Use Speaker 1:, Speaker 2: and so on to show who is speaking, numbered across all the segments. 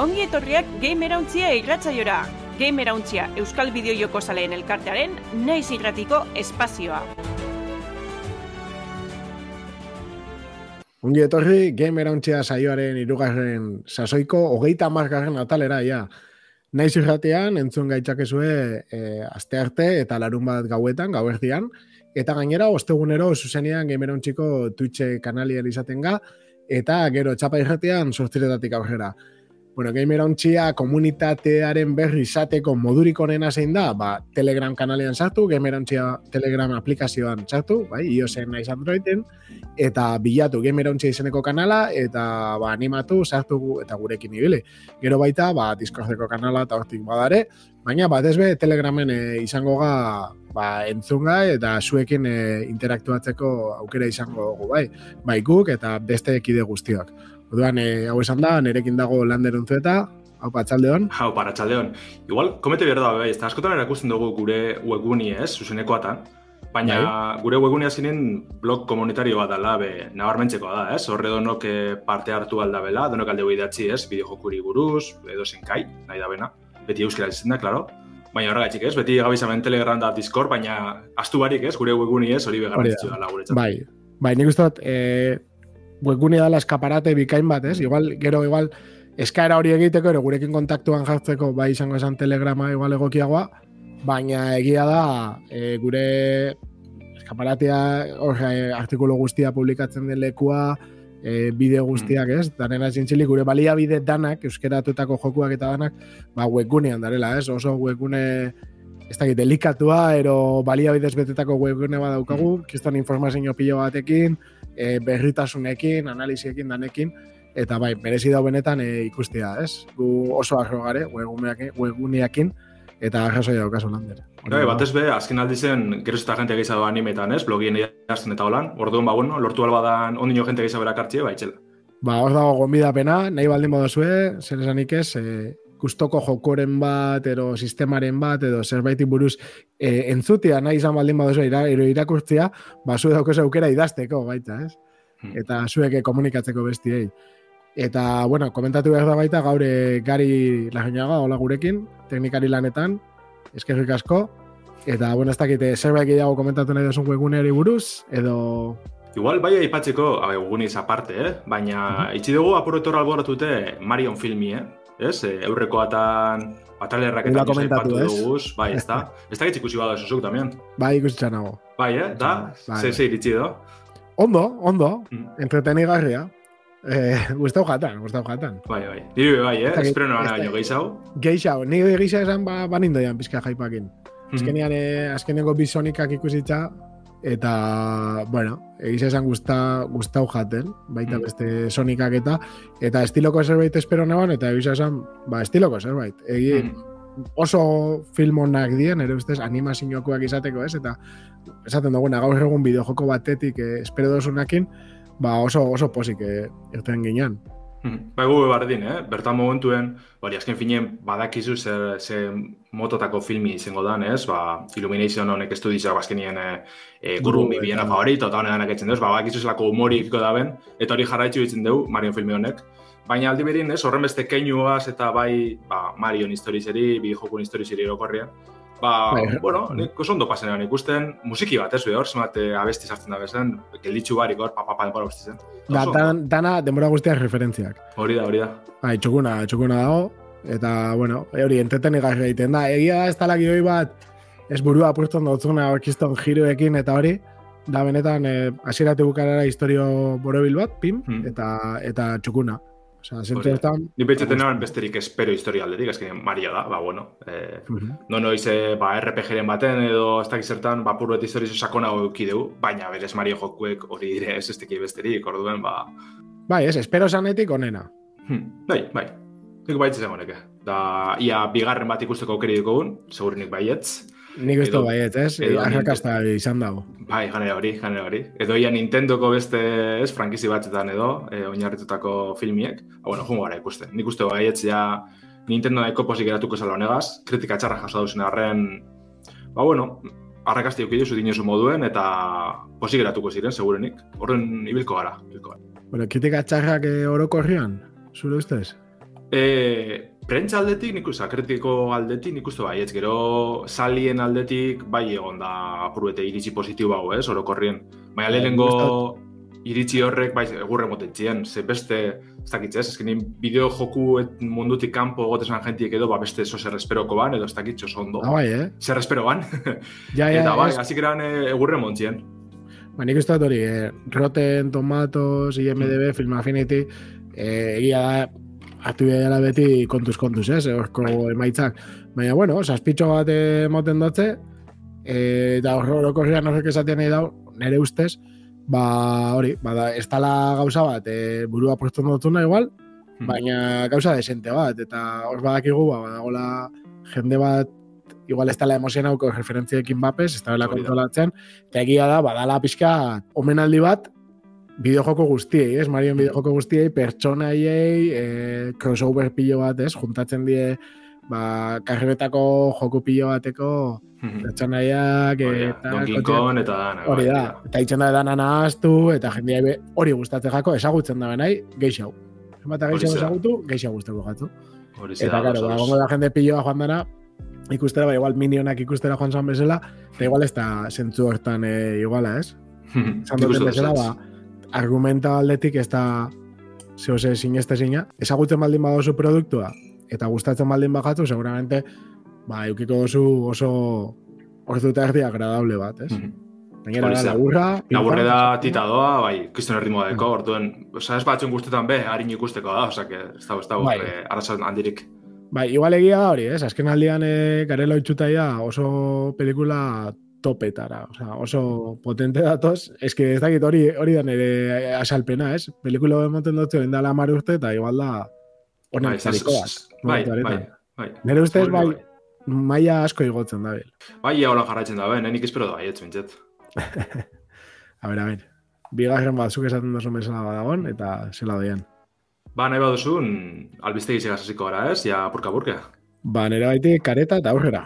Speaker 1: Ongi etorriak Gamerauntzia irratzaiora. Gamerauntzia Euskal Bideo Joko Zaleen elkartearen naiz irratiko espazioa.
Speaker 2: Ongi etorri, Gamerauntzia saioaren irugarren sasoiko hogeita margarren atalera, ja. Naiz irratean, entzun gaitzakezue e, aste arte eta larun bat gauetan, gauerdian, eta gainera, ostegunero, zuzenean Gamerauntziko Twitch kanalian izaten ga, eta gero txapa irratean sortziretatik aurrera. Bueno, gamer ontsia komunitatearen berri izateko modurik onena zein da, ba, Telegram kanalean sartu, gamer ontsia Telegram aplikazioan sartu, bai, iOSen naiz Androiden, eta bilatu gamer ontsia izeneko kanala, eta ba, animatu, sartu eta gurekin ibili. Gero baita, ba, Discordeko kanala eta hortik badare, baina bat ezbe Telegramen e, izango ga ba, entzunga eta zuekin e, interaktuatzeko aukera izango dugu, bai, bai guk eta beste ekide guztiak. Orduan, e, hau esan da, nerekin dago lander eta hau patxaldeon.
Speaker 3: Hau, paratxaldeon. Igual, komete behar da, bai, ez da, askotan erakusten dugu gure webguni, ez, zuzenekoatan, baina bai. gure webguni azinen blog komunitario bat dela, be, nabarmentzeko da, ez, horre donok eh, parte hartu aldabela, donok alde idatzi, ez, bideo buruz, edo zenkai, nahi da bena, beti euskera izan da, klaro, Baina horregatik, ez? Beti gabizamen Telegram da Discord, baina astu barik, ez? Gure webguni, ez? Hori begarrantzitzu da, guretzat.
Speaker 2: Bai, bai, nik uste e, webgune dala eskaparate bikain bat, ez? Igual, gero, igual, eskaera hori egiteko, ero gurekin kontaktuan jartzeko, bai izango esan telegrama igual egokiagoa, baina egia da, e, gure eskaparatea, orre, artikulu guztia publikatzen den lekua, e, bideo guztiak, ez? Danena zintzilik, gure baliabide danak, euskeratutako jokuak eta danak, ba, webgunean darela, ez? Oso webgune, ez da, delikatua, ero baliabidez betetako webgune bat daukagu, mm. kistan informazio pilo batekin, e, berritasunekin, analiziekin danekin, eta bai, merezi da benetan e, ikustea, ez? Gu oso arro gare, webuneakin, eta arrasoi daukazu lander.
Speaker 3: Bai, bat ez be, azken aldi zen, gero eta jente gehiago animetan, ez? Blogien egin eta holan, orduan, ba, bueno, lortu alba da, ondino jente gehiago berak hartxe, bai, txela.
Speaker 2: Ba, hor dago gombidapena, nahi baldin modozue, zer esanik ez, e, gustoko jokoren bat, edo sistemaren bat, edo zerbait buruz e, entzutia nahi izan baldin baduzu ira, irakurtzia, ba, zu aukera idazteko, baita, ez? Hmm. Eta zuek komunikatzeko bestiei. Eta, bueno, komentatu behar da baita, gaure gari lagenaga, hola gurekin, teknikari lanetan, eskerrik asko, eta, bueno, ez dakite, zerbait gehiago komentatu nahi duzun webguneari buruz, edo...
Speaker 3: Igual, bai aipatxeko, abe, aparte, eh? baina uh -huh. itxi dugu apurretora alboratute Marion filmi, eh? Ez? E, aurrekoatan atalerrak eta komentatu duguz, bai, ez da? Ez da gitzikusi bada esozuk, tamien?
Speaker 2: Bai, ikusi txanago.
Speaker 3: Bai, eh? Da? Bai, ze, ze iritsi do?
Speaker 2: Ondo, ondo, mm. entreteni garria. Eh, gustau jatan, gustau jatan.
Speaker 3: Bai, bai. Diru bai, eh? Espero no gana baino geixau.
Speaker 2: Geixau, nire geixau esan ba, banindo jan pizka jaipakin. Mm -hmm. Azkenean, eh, azkeneko bisonikak ikusitza, eta, bueno, egiz esan gusta, gustau jaten, baita mm. beste sonikak eta, eta estiloko zerbait espero neban, eta egiz esan, ba, estiloko zerbait. Egi, mm. oso filmonak dien, ere ustez, animazioakoak izateko, ez? Eta, esaten dugu, gaur egun bideojoko batetik eh, espero dozunakin, ba, oso, oso posik eh, irten ginean.
Speaker 3: Hmm. Ba, gu bardin, eh? Bertan momentuen, bari, azken finien, badakizu ze, ze mototako filmi izango dan, ez? Ba, Illumination honek estudizak bazkenien e, e, gurun bibiena favorito, eta honetan eketzen duz, ba, badakizu zelako humoriko daben, eta hori jarraitzu ditzen dugu, Marion filmi honek. Baina aldi berin, ez? Horren beste keinuaz eta bai, ba, Marion historizeri, bi jokun historizeri erokorrian. Ba, bai. bueno, nik oso ondo pasenean ikusten, musiki bat, ez hor, zemat eh, abesti sartzen da bezen, gelditzu barik hor, papapa denbora guzti zen.
Speaker 2: Da, dan, dana denbora guztiak referentziak.
Speaker 3: Hori da, hori da.
Speaker 2: Bai, txukuna, txukuna dago, eta, bueno, e, hori, enteten egarri egiten da. Egia da, ez talak joi bat, ez burua apurtzen dutzuna orkiston jiroekin, eta hori, da benetan, e, asirate bukarara historio borobil bat, pim, hmm. eta, eta txukuna. O sea, siempre están...
Speaker 3: Ni pentsatzen nahan besterik espero historia aldetik, ez que Maria da, ba, bueno. Eh, uh -huh. No noiz, eh, ba, RPG-ren baten edo ez dakiz zertan, ba, purro historia sakona eukideu, baina berez Mario jokuek hori dire ez ez besterik, orduen, ba...
Speaker 2: Bai, ez, espero zanetik onena.
Speaker 3: Hmm, bai, bai. Nik baitzen honeke. Da, ia bigarren bat ikusteko aukeri dukogun, segurinik baietz.
Speaker 2: Nik uste baiet, ez? Arrakasta izan dago.
Speaker 3: Bai, janera hori, janera hori. Edo ia Nintendoko beste, ez, frankizi batzetan edo, e, oinarritutako filmiek. Ha, bueno, jungo gara ikusten. Nik uste baiet, ja, Nintendo daiko posik eratuko zala honegaz, kritika txarra jaso dauzen arren, ba, bueno, arrakasti eukidu zu dinezu moduen, eta posik eratuko ziren, segurenik. Horren ibilko gara, ibilko gara.
Speaker 2: Bueno, kritika txarrak eh, oroko herrian, zure ustez?
Speaker 3: E, prentza aldetik, nik uste, kritiko aldetik, nik uste bai, ez gero salien aldetik, bai egon da apurbete iritsi positibo hau, ez, orokorrien. Baina
Speaker 2: Bai,
Speaker 3: lehenengo iritsi horrek, bai, egurre motetzien, ze beste, ez dakit, ez, ezkenin bideo joku et mundutik kanpo egotesan jentiek edo, ba, beste zo zer esperoko ban, edo ez dakit, oso ondo.
Speaker 2: Ah, bai, eh?
Speaker 3: Zer espero ban,
Speaker 2: Ja, ja,
Speaker 3: eta bai, hasi geran eh, egurre montzien.
Speaker 2: Ba, nik uste dut hori, eh, Rotten Tomatoes, IMDB, Film Affinity, eh, egia da, hartu dela beti kontuz kontuz, ez, horko emaitzak. Baina, bueno, saspitxo bat emoten dutze, eh, eta hor- orokorrean horrek esaten nahi dau, nire ustez, ba, hori, bada, ez dala gauza bat, eh, burua puesto dutuna igual,
Speaker 3: Hmm.
Speaker 2: baina gauza desente bat, eta hor badakigu, ba, badagola jende bat, igual ez dela emozionauko referentziekin bapes, ez dela
Speaker 3: da.
Speaker 2: kontrolatzen, eta egia da, badala pixka omenaldi bat, bideojoko guztiei, ez? Marion bideojoko guztiei, pertsonaiei, e, crossover pilo bat, ez? Juntatzen die, ba, karrebetako joku pilo bateko pertsonaiak,
Speaker 3: Hori da,
Speaker 2: eta...
Speaker 3: Donkey Kong eta dana.
Speaker 2: Hori
Speaker 3: bai,
Speaker 2: da, eta itxen da dana nahaztu, eta jendea be- hori gustatzen jako, ezagutzen da benai, geixau.
Speaker 3: Hori
Speaker 2: geixau
Speaker 3: zera.
Speaker 2: ezagutu, geixau gustatu gatu. Eta,
Speaker 3: oso,
Speaker 2: ba, gongo da jende piloa joan dana, ikustera, ba, igual minionak ikustera joan zan bezala, eta igual ez da zentzu hortan e, iguala, ez? Duten
Speaker 3: dut
Speaker 2: bezala,
Speaker 3: ez.
Speaker 2: ba, argumenta aldetik ez da zeo ze sineste zina. Ezagutzen baldin badozu produktua, eta gustatzen baldin bajatu, seguramente, ba, eukiko dozu oso ordu eta erdi agradable bat, ez? Gainera
Speaker 3: Hori
Speaker 2: da,
Speaker 3: zera.
Speaker 2: laburra,
Speaker 3: Laburre da titadoa, bai, kriston erritmoa deko,
Speaker 2: Mm.
Speaker 3: orduen, oza, ez batzuen guztetan be, harin ikusteko da, oza, que, ez da, ez da,
Speaker 2: Bai.
Speaker 3: eh, arrazan handirik.
Speaker 2: Bai, igual egia da hori, ez? Azken aldian e, garela oso pelikula topetara, osea, oso potente datoz, ez que ez dakit hori, hori da nire asalpena, ez? Pelikula emoten dutzu indala mar urte, eta igual da
Speaker 3: Bai,
Speaker 2: bat.
Speaker 3: bai,
Speaker 2: momentu
Speaker 3: bai,
Speaker 2: honetan.
Speaker 3: bai.
Speaker 2: Nire ustez, bai,
Speaker 3: bai.
Speaker 2: maila asko igotzen da, bil.
Speaker 3: Bai, ia holan jarraitzen da, ben, nik espero da, baietz, bintzet.
Speaker 2: A ber, a ber. Bigarren batzuk esaten duzu bezala badagon, eta zela doian.
Speaker 3: Ba, nahi baduzun, albistegi segaz hasiko gara, ez? Ja, purka-purka.
Speaker 2: Ba, nire baitik kareta eta aurrera.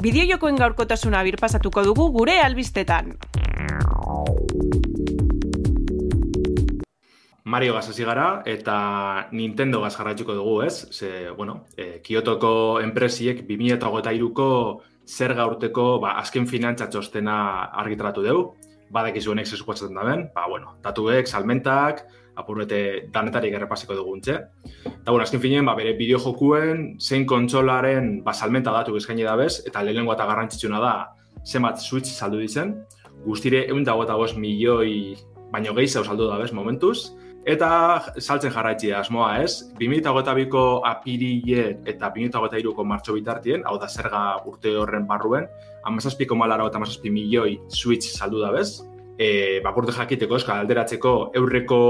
Speaker 1: Bideojokoen gaurkotasuna birpasatuko dugu gure albistetan.
Speaker 3: Mario gaz hasi gara eta Nintendo gaz jarraituko dugu, ez? Ze, bueno, e, Kiotoko enpresiek 2008ko zerga urteko ba, azken finantza txostena argitratu dugu. Badakizu honek zesupatzen da ben, ba, bueno, datuek, salmentak, apurbete danetarik errepasiko duguntxe. Eta, bueno, azken finean, ba, bere bideojokuen, zein kontsolaren ba, salmenta datu eskaini da bez, eta lehenengo eta garrantzitsuna da, zenbat Switch saldu ditzen, guztire egun da milioi baino gehiago saldu da bez momentuz, eta saltzen jarraitzi asmoa ez, 2008ko apirile eta 2008ko martxo bitartien, hau da zerga urte horren barruen, amazazpiko malara eta amazazpi milioi Switch saldu da bez, e, bapurte jakiteko, eska, alderatzeko eurreko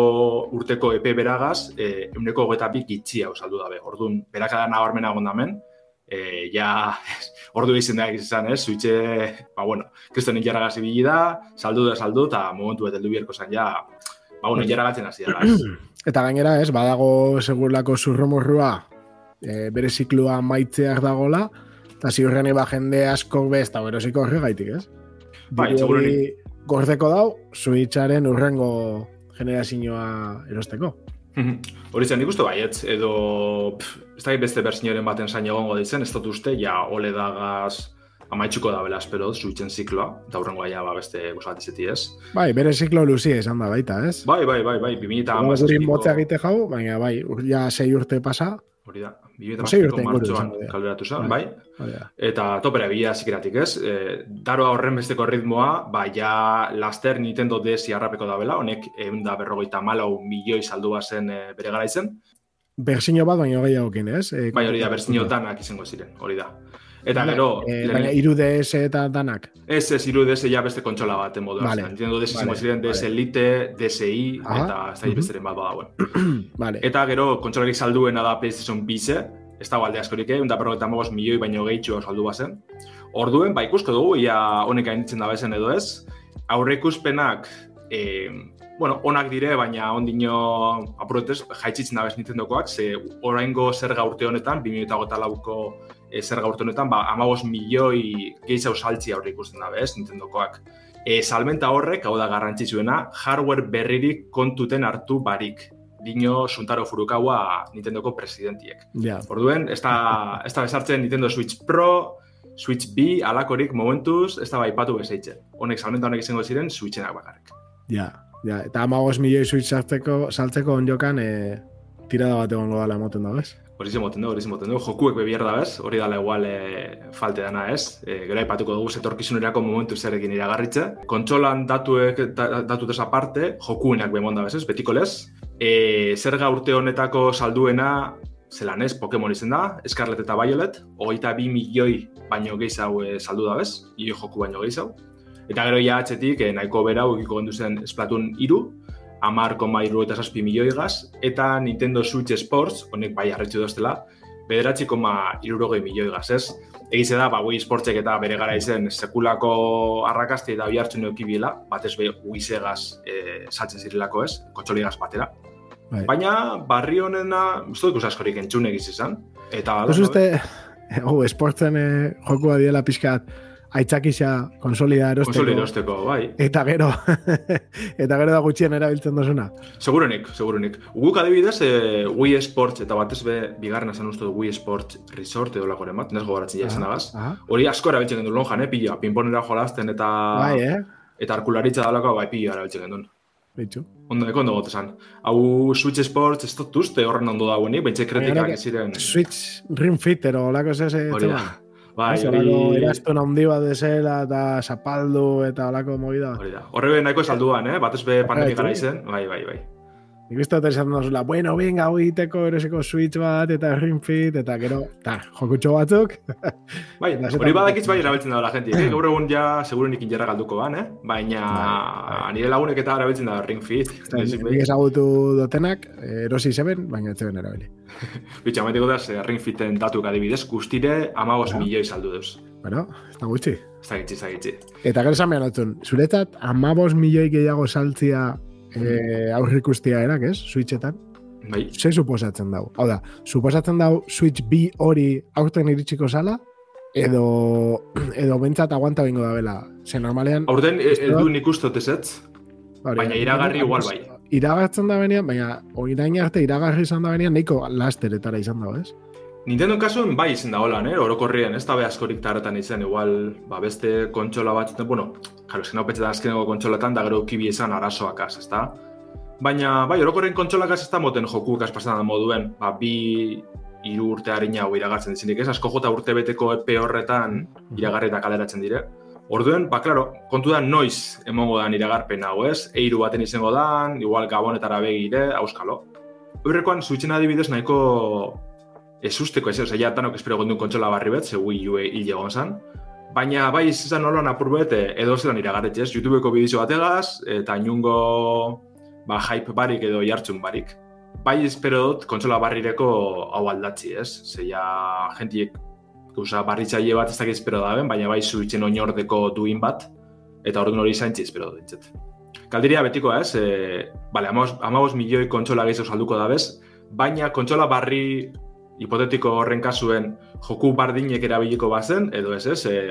Speaker 3: urteko epe beragaz, e, euneko hogeita bi gitxi hau saldu dabe. Orduan, berakada nabarmena gondamen, e, ja, ordu izan da izan, ez, zuitxe, ba, bueno, kristonen jarragaz ibili da, saldu da, saldu, eta momentu eta heldu bierko zen, ja, ba, bueno, jarragatzen hasi da, ez.
Speaker 2: Eta gainera, ez, badago segurlako zurromorrua e, bere ziklua maitzeak dagola, eta ziurren ba jende asko bez, eta berosiko horregaitik, ez?
Speaker 3: Bai, seguruenik.
Speaker 2: Gordeko dau, Switcharen urrengo generazioa erosteko.
Speaker 3: Hori zen, nik uste baietz, edo, pff, ez da beste bersinioren baten zain egongo ditzen, ez dut uste, ja, ole dagaz amaitxuko da bela, espero, zuitzen zikloa, eta hurrengoa ja, ba, beste gozat izeti ez.
Speaker 2: Bai, bere ziklo luzia izan da baita, ez?
Speaker 3: Bai, bai, bai, bai, 2000 eta hamazazpiko-
Speaker 2: motza egite jau, baina bai, ja sei urte pasa,
Speaker 3: Hori da, 2000
Speaker 2: Sei
Speaker 3: eta
Speaker 2: urte
Speaker 3: martxoan kalderatu zen,
Speaker 2: Bai.
Speaker 3: bai.
Speaker 2: Da.
Speaker 3: Eta topera bila zikeratik ez, e, daroa horren besteko ritmoa, ba, ja laster Nintendo DS jarrapeko da bela, honek egun da berrogeita malau milioi saldua zen e, bere garaizen,
Speaker 2: Berzino bat baino gehiagokin, ez? E,
Speaker 3: bai hori da, berzinio danak izango ziren, hori da. Eta gero,
Speaker 2: e,
Speaker 3: lehen-
Speaker 2: baina iru DS eta danak.
Speaker 3: Ez, ez, iru DS ja beste kontsola bat modu.
Speaker 2: Vale,
Speaker 3: Nintendo DS
Speaker 2: vale,
Speaker 3: ziren DS
Speaker 2: vale.
Speaker 3: Elite, DSi,
Speaker 2: Aha,
Speaker 3: eta ez da
Speaker 2: mhm.
Speaker 3: besteren bat badauen.
Speaker 2: Vale.
Speaker 3: Eta gero, kontsolarik salduena da PlayStation Bize, ez da alde askorik, eh? Eta milioi baino gehitxu saldu bazen. Orduen, ba, ikusko dugu, ia honek gainitzen da bezen edo ez. Aurre ikuspenak, eh, bueno, onak dire, baina ondino apurretez, jaitzitzen da bez Nintendokoak, ze oraingo zerga urte honetan, 2008 lauko e, zerga urte honetan, ba, amabos milioi gehiago saltzi aurre ikusten da bez Nintendokoak. E, salmenta horrek, hau da garrantzitsuena, hardware berririk kontuten hartu barik. Dino Suntaro Furukawa Nintendoko presidentiek.
Speaker 2: Ja.
Speaker 3: Orduen, ez da, ez da besartzen Nintendo Switch Pro, Switch B, alakorik momentuz, ez da baipatu bezeitzen. Honek, salmenta honek izango ziren, Switchenak bakarrik.
Speaker 2: Ja, ja. Eta amagos milioi switch saltzeko, saltzeko onjokan e, tirada bat egongo dala emoten da, bez?
Speaker 3: Hori moten du, hori moten du. Jokuek bebier da, bez? Hori dala igual e, falte dana, ez? E, gero aipatuko dugu zetorkizunerako momentu zerekin iragarritze. Kontsolan datuek, da, datut aparte, jokuenak bemonda, bez? Betiko lez. E, zerga urte honetako salduena, zelan ez, Pokemon izen da, Scarlet eta Violet, hogeita bi milioi baino gehiago e, saldu da, bez? Io joku baino gehiago. Eta gero ja atxetik, eh, nahiko bera, ukiko gendu zen Splatoon iru, amar koma iru eta saspi milioi gaz, eta Nintendo Switch Sports, honek bai arretxu doztela, bederatzi koma irurogei milioi gaz, ez? Egize da, ba, Wii Sportsek eta bere gara izen sekulako arrakasti eta bihartzu neuki biela, batez be Wii Segaz e, saltzen zirilako ez, kotxoligaz batera.
Speaker 2: Bai.
Speaker 3: Baina, barri honena, uste duk askorik entzun egiz izan. Eta,
Speaker 2: Ez uste, oh, esportzen eh, jokua diela pixkat, aitzakisa konsolida erosteko.
Speaker 3: Konsoli erosteko, bai.
Speaker 2: Eta gero, eta gero da gutxien erabiltzen dozuna.
Speaker 3: Segurunik, segurunik. Guk adibidez, e, Wii Sports, eta batez be, bigarren esan uste du Wii Sports Resort edo lako emat, nes gogoratzen ja izan agaz.
Speaker 2: Aha.
Speaker 3: Hori asko erabiltzen gendu lonjan, eh, pila, pinponera jolazten eta...
Speaker 2: Bai, eh?
Speaker 3: Eta arkularitza dalako, bai, pila erabiltzen gendu.
Speaker 2: Bitxu.
Speaker 3: Ondo, eko ondo gotezan. Hau Switch Sports, ez dut uste horren ondo dauenik, bentsa kritikak ez ziren...
Speaker 2: Switch Ring Fit, ero, olako ez ez
Speaker 3: Hori da. Bai, hori...
Speaker 2: eraztun handi bat desela eta zapaldu eta olako movida.
Speaker 3: Hori da. Horre nahiko salduan, eh? Batez be pandemia
Speaker 2: Bai,
Speaker 3: gara izen. Bai, bai, bai.
Speaker 2: Nik uste dut esan dozula, bueno, venga, hau egiteko eroseko Switch bat eta Ring Fit, eta gero, ta, jokutxo batzuk.
Speaker 3: Bai, hori badakitz bai erabiltzen da la gente. Eh? Gaur egun ja segurenik injerra galduko ban, eh? Baina
Speaker 2: Bai,
Speaker 3: nire lagunek eta erabiltzen da Ring Fit.
Speaker 2: Nik ezagutu dotenak, erosi zeben, baina ez zeben erabili.
Speaker 3: Bitxa, maiteko da, ze Ring Fiten datuk adibidez, guztire amagos milioi saldu deuz.
Speaker 2: Bueno, ez da gutxi.
Speaker 3: Ez da gitzi, ez da gitzi.
Speaker 2: Eta gero esan behar dutzen, zuretzat, amabos milioi gehiago saltzia e, aurrikustia erak, ez? Switchetan.
Speaker 3: Bai,
Speaker 2: Ze suposatzen dau? Hau da, suposatzen dau Switch B hori aurten iritsiko zala, edo, edo bentsat aguanta bingo da bela. Ze normalean...
Speaker 3: aurten e- ez
Speaker 2: dut-
Speaker 3: du nik uste ezetz,
Speaker 2: hori,
Speaker 3: baina iragarri igual bai.
Speaker 2: Iragartzen da benean, baina orain arte iragarri izan da benean, nahiko lasteretara izan da, ez?
Speaker 3: Nintendo kasuen bai izan da holan, eh? orokorrien, ez da be askorik tarretan izan, igual, ba, beste kontsola batzuten, bueno, jaro, esken hau petxetan azkeneko kontsolatan, da gero kibi izan arazoak az, ez da? Baina, bai, orokorren kontsolak ez da moten jokuk az pasan da moduen, ba, bi hiru urte harina hau iragartzen dizinik, ez? Asko jota urte beteko epe horretan iragarri eta kaleratzen dire. Orduen, ba, klaro, kontu da noiz emongo dan iragarpen hau, ez? Eiru baten izango dan, igual gabonetara begire, auskalo. Horrekoan, Switchen adibidez nahiko ez usteko ez, oza, ja tanok espero gondun kontsola barri bet, ze Wii U hil egon zan. Baina bai izan nolan apur bet, eh, edo zelan iragarretxe, ez? YouTubeko bidizio bategaz, eta inungo ba, hype barik edo jartzun barik. Bai espero dut kontsola barrireko hau aldatzi, ez? Ze ja, jentiek gauza barritzaile bat ez dakit espero daben, baina bai zuitzen oinordeko duin bat, eta orduan hori zaintzi espero dut dintzet. Kaldiria betiko ez, e, bale, amabos milioi kontsola gehiago salduko da bez, baina kontsola barri hipotetiko horren kasuen joku bardinek erabiliko bazen, edo ez ez, e,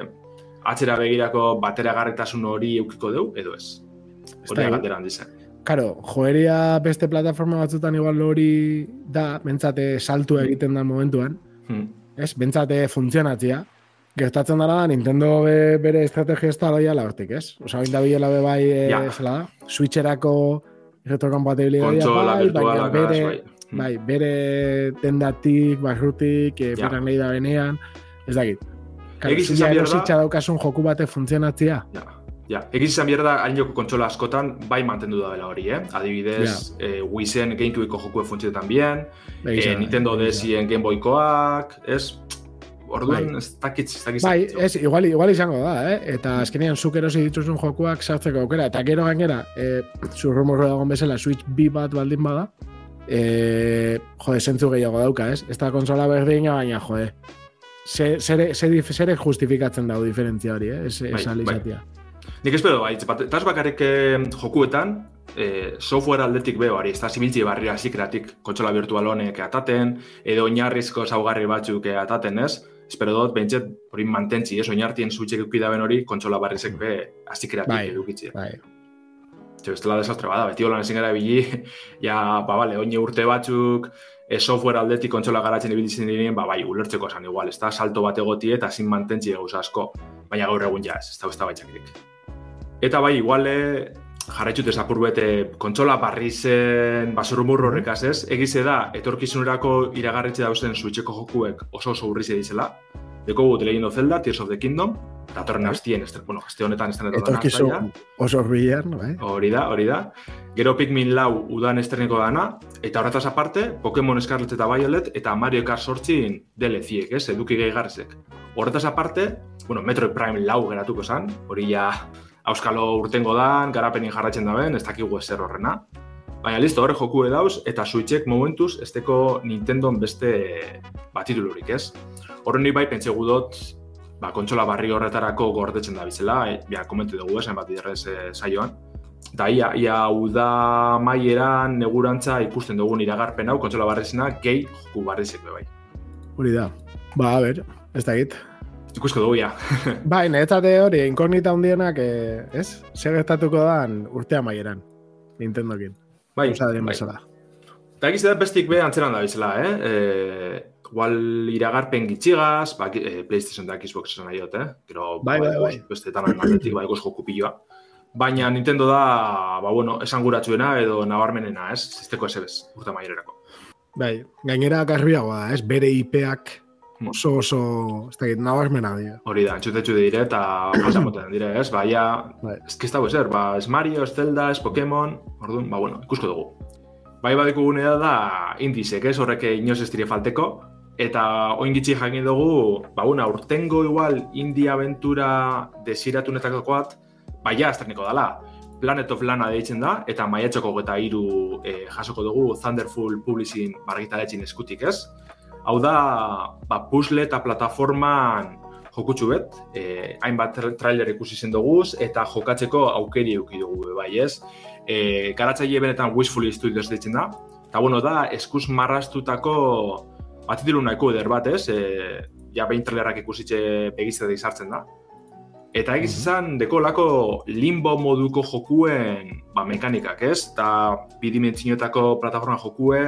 Speaker 3: atzera begirako bateragarritasun hori eukiko deu, edo ez. Hori galdera handi zen.
Speaker 2: Karo, joeria beste plataforma batzutan igual hori da, bentsate saltu egiten da momentuan,
Speaker 3: Hmm.
Speaker 2: ez? Bentsate funtzionatzia. Gertatzen dara da, Nintendo be, bere estrategia ez da loia la hortik, ez? Osa, bain da bilela be bai, e,
Speaker 3: Ja.
Speaker 2: zela da, Switcherako retrokompatibilitatea
Speaker 3: Kontsola
Speaker 2: bai, baina bere,
Speaker 3: bai. Hmm.
Speaker 2: bai, bere dendatik, barrutik, e,
Speaker 3: Ja.
Speaker 2: nahi da benean, ez dakit.
Speaker 3: Egiz izan behar
Speaker 2: daukasun joku bate funtzionatzia.
Speaker 3: Ja, ja. Egiz izan behar da, hainoko kontsola askotan bai mantendu da dela hori, eh? Adibidez, eh, Wii Zen Gamecubeko jokue funtzionetan bien, eh, Nintendo. DS-ien Game Boykoak, ez? Orduan,
Speaker 2: Bai.
Speaker 3: ez dakit, ez dakit.
Speaker 2: Bai, ez, igual, igual izango da, eh? Eta azkenean zuk erosi dituzun jokuak sartzeko aukera. Eta gero gainera, eh, zurrumorro dagoen bezala Switch B bat baldin bada, eh, jode, zentzu gehiago dauka, ez? Ez da konsola berdina, baina, jode, ze- zere, zere, zere justifikatzen dago diferentzia hori, eh? Ez,
Speaker 3: Bai, bai. Nik espero, bai, bat, eta ez bakarrik eh, jokuetan, eh, software aldetik beho, ari, ez da zibiltzi barrira zikratik kontsola virtual honek ataten, edo oinarrizko zaugarri batzuk eh, ataten, ez? Espero dut, bentset, hori mantentzi, ez? Oinartien zuitxek eukidaben hori, kontsola barrizek be, azikratik
Speaker 2: Bai.
Speaker 3: edukitzi.
Speaker 2: Bai.
Speaker 3: Bestela desastre bada, beti holan ezin gara bili, ja, ba, bale, oine urte batzuk, e, software aldetik kontsola garatzen ibilitzen diren, ba, bai, ulertzeko esan igual, ez da, salto bat egotie eta zin mantentzi gauza asko, baina gaur egun ja ez, da, ez da baitzakirik. Eta bai, igual, e, jarraitxut ez apur bete, kontsola barri zen basurrumur horrekaz ez, egize da, etorkizunerako iragarritze dauzen suitzeko jokuek oso oso urri dizela, Deko gu The Legend of Zelda, Tears of the Kingdom, eta torren astien, este, bueno, aste honetan estrenetan dana.
Speaker 2: Etorkizu oso horbilan, bai?
Speaker 3: Hori da, hori da. Gero Pikmin lau udan estreneko dana, eta horretaz aparte, Pokemon Scarlet eta Violet, eta Mario Kart sortzin DLC-ek, ez, eduki gehiagarrezek. Horretaz aparte, bueno, Metroid Prime lau geratuko zan, hori ja auskalo urtengo dan, garapenin jarratzen daben, ez dakigu ezer horrena. Baina listo, horre joku edauz, eta Switchek momentuz, esteko Nintendo beste batitulurik, ez? Horren bai pentsa dut ba, kontsola barri horretarako gordetzen da bizela, e, ja, komentu dugu esan bat biderrez e, saioan. Da, ia, ia uda maieran negurantza ikusten dugun iragarpen hau, kontsola barrizena, gehi joku barrizek bai.
Speaker 2: Hori da. Ba, a ber, ez da git.
Speaker 3: Ikusko dugu, ja.
Speaker 2: bai, netzate hori, inkognita hundienak, eh, ez? Zer gertatuko dan urtea maieran, Nintendokin.
Speaker 3: Bai,
Speaker 2: Osa,
Speaker 3: bai.
Speaker 2: bezala.
Speaker 3: Eta egiz da bestik be antzeran da bizela, eh? E, igual iragarpen gitxigaz, ba, e, PlayStation da Xbox esan nahi dut, eh? Gero,
Speaker 2: Bai, bai, bai.
Speaker 3: beste tamen aldetik, bai, goz joku piloa. Baina Nintendo da, ba, bueno, esan guratzuena edo nabarmenena, ez? Zizteko ez ebez, urte maiererako.
Speaker 2: Bai, gainera garbiagoa da, ez? Bere IP-ak
Speaker 3: Hmm.
Speaker 2: oso oso, ez da git, nabarmena dira.
Speaker 3: Hori da, entzutetxu dire eta falta moten dire, ez? Ba, ja,
Speaker 2: Bai.
Speaker 3: ez que ez dago ezer, ba, ez Mario, ez Zelda, ez Pokemon, orduan, ba, bueno, ikusko dugu. Bai badiko gunea da indizek, ez horrek inoz ez dire falteko, eta oin gitxi jakin dugu, ba, una, urtengo igual indi aventura desiratunetako bat, ba, ja, estreneko dala. Planet of Lana deitzen da, eta maiatxoko eta hiru eh, jasoko dugu Thunderful Publishing bargitaletxin eskutik, ez? Hau da, ba, puzzle eta plataforman jokutsu bet, eh, hainbat tra- trailer ikusi zen duguz, eta jokatzeko aukeri eduki dugu bai, ez? Eh, garatzaile benetan Wishfully Studios deitzen da, eta bueno, da, eskuz marrastutako batitilu nahiko eder bat, ez? Eh, ja, behin trailerak ikusitxe begizte izartzen da. Eta egiz izan, deko lako limbo moduko jokuen ba, mekanikak, ez? Eta bidimentzinotako plataforma jokue,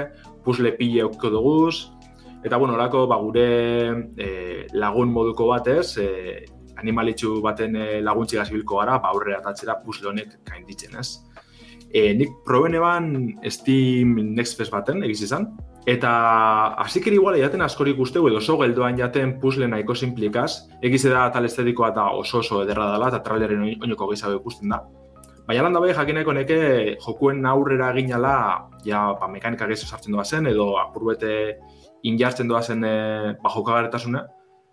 Speaker 3: puzzle pile eukiko duguz, eta bueno, lako ba, gure e, lagun moduko batez, e, animalitxu baten e, laguntziga zibilko gara, ba, aurrera atatzera puzzle honek gainditzen, ez? E, nik proben eban Steam Next Fest baten, egiz izan, Eta hasikeri igual jaten askorik usteu edo oso geldoan jaten puzzle nahiko simplikaz, egize da tal estetikoa eta oso oso ederra dela eta traileren oinoko gehiago ikusten da. Baina lan dabe jakineko neke jokuen aurrera ginala, ja, ba, mekanika gehiago sartzen doa zen, edo apurbete injartzen doa zen e, ba, jokagarretasuna,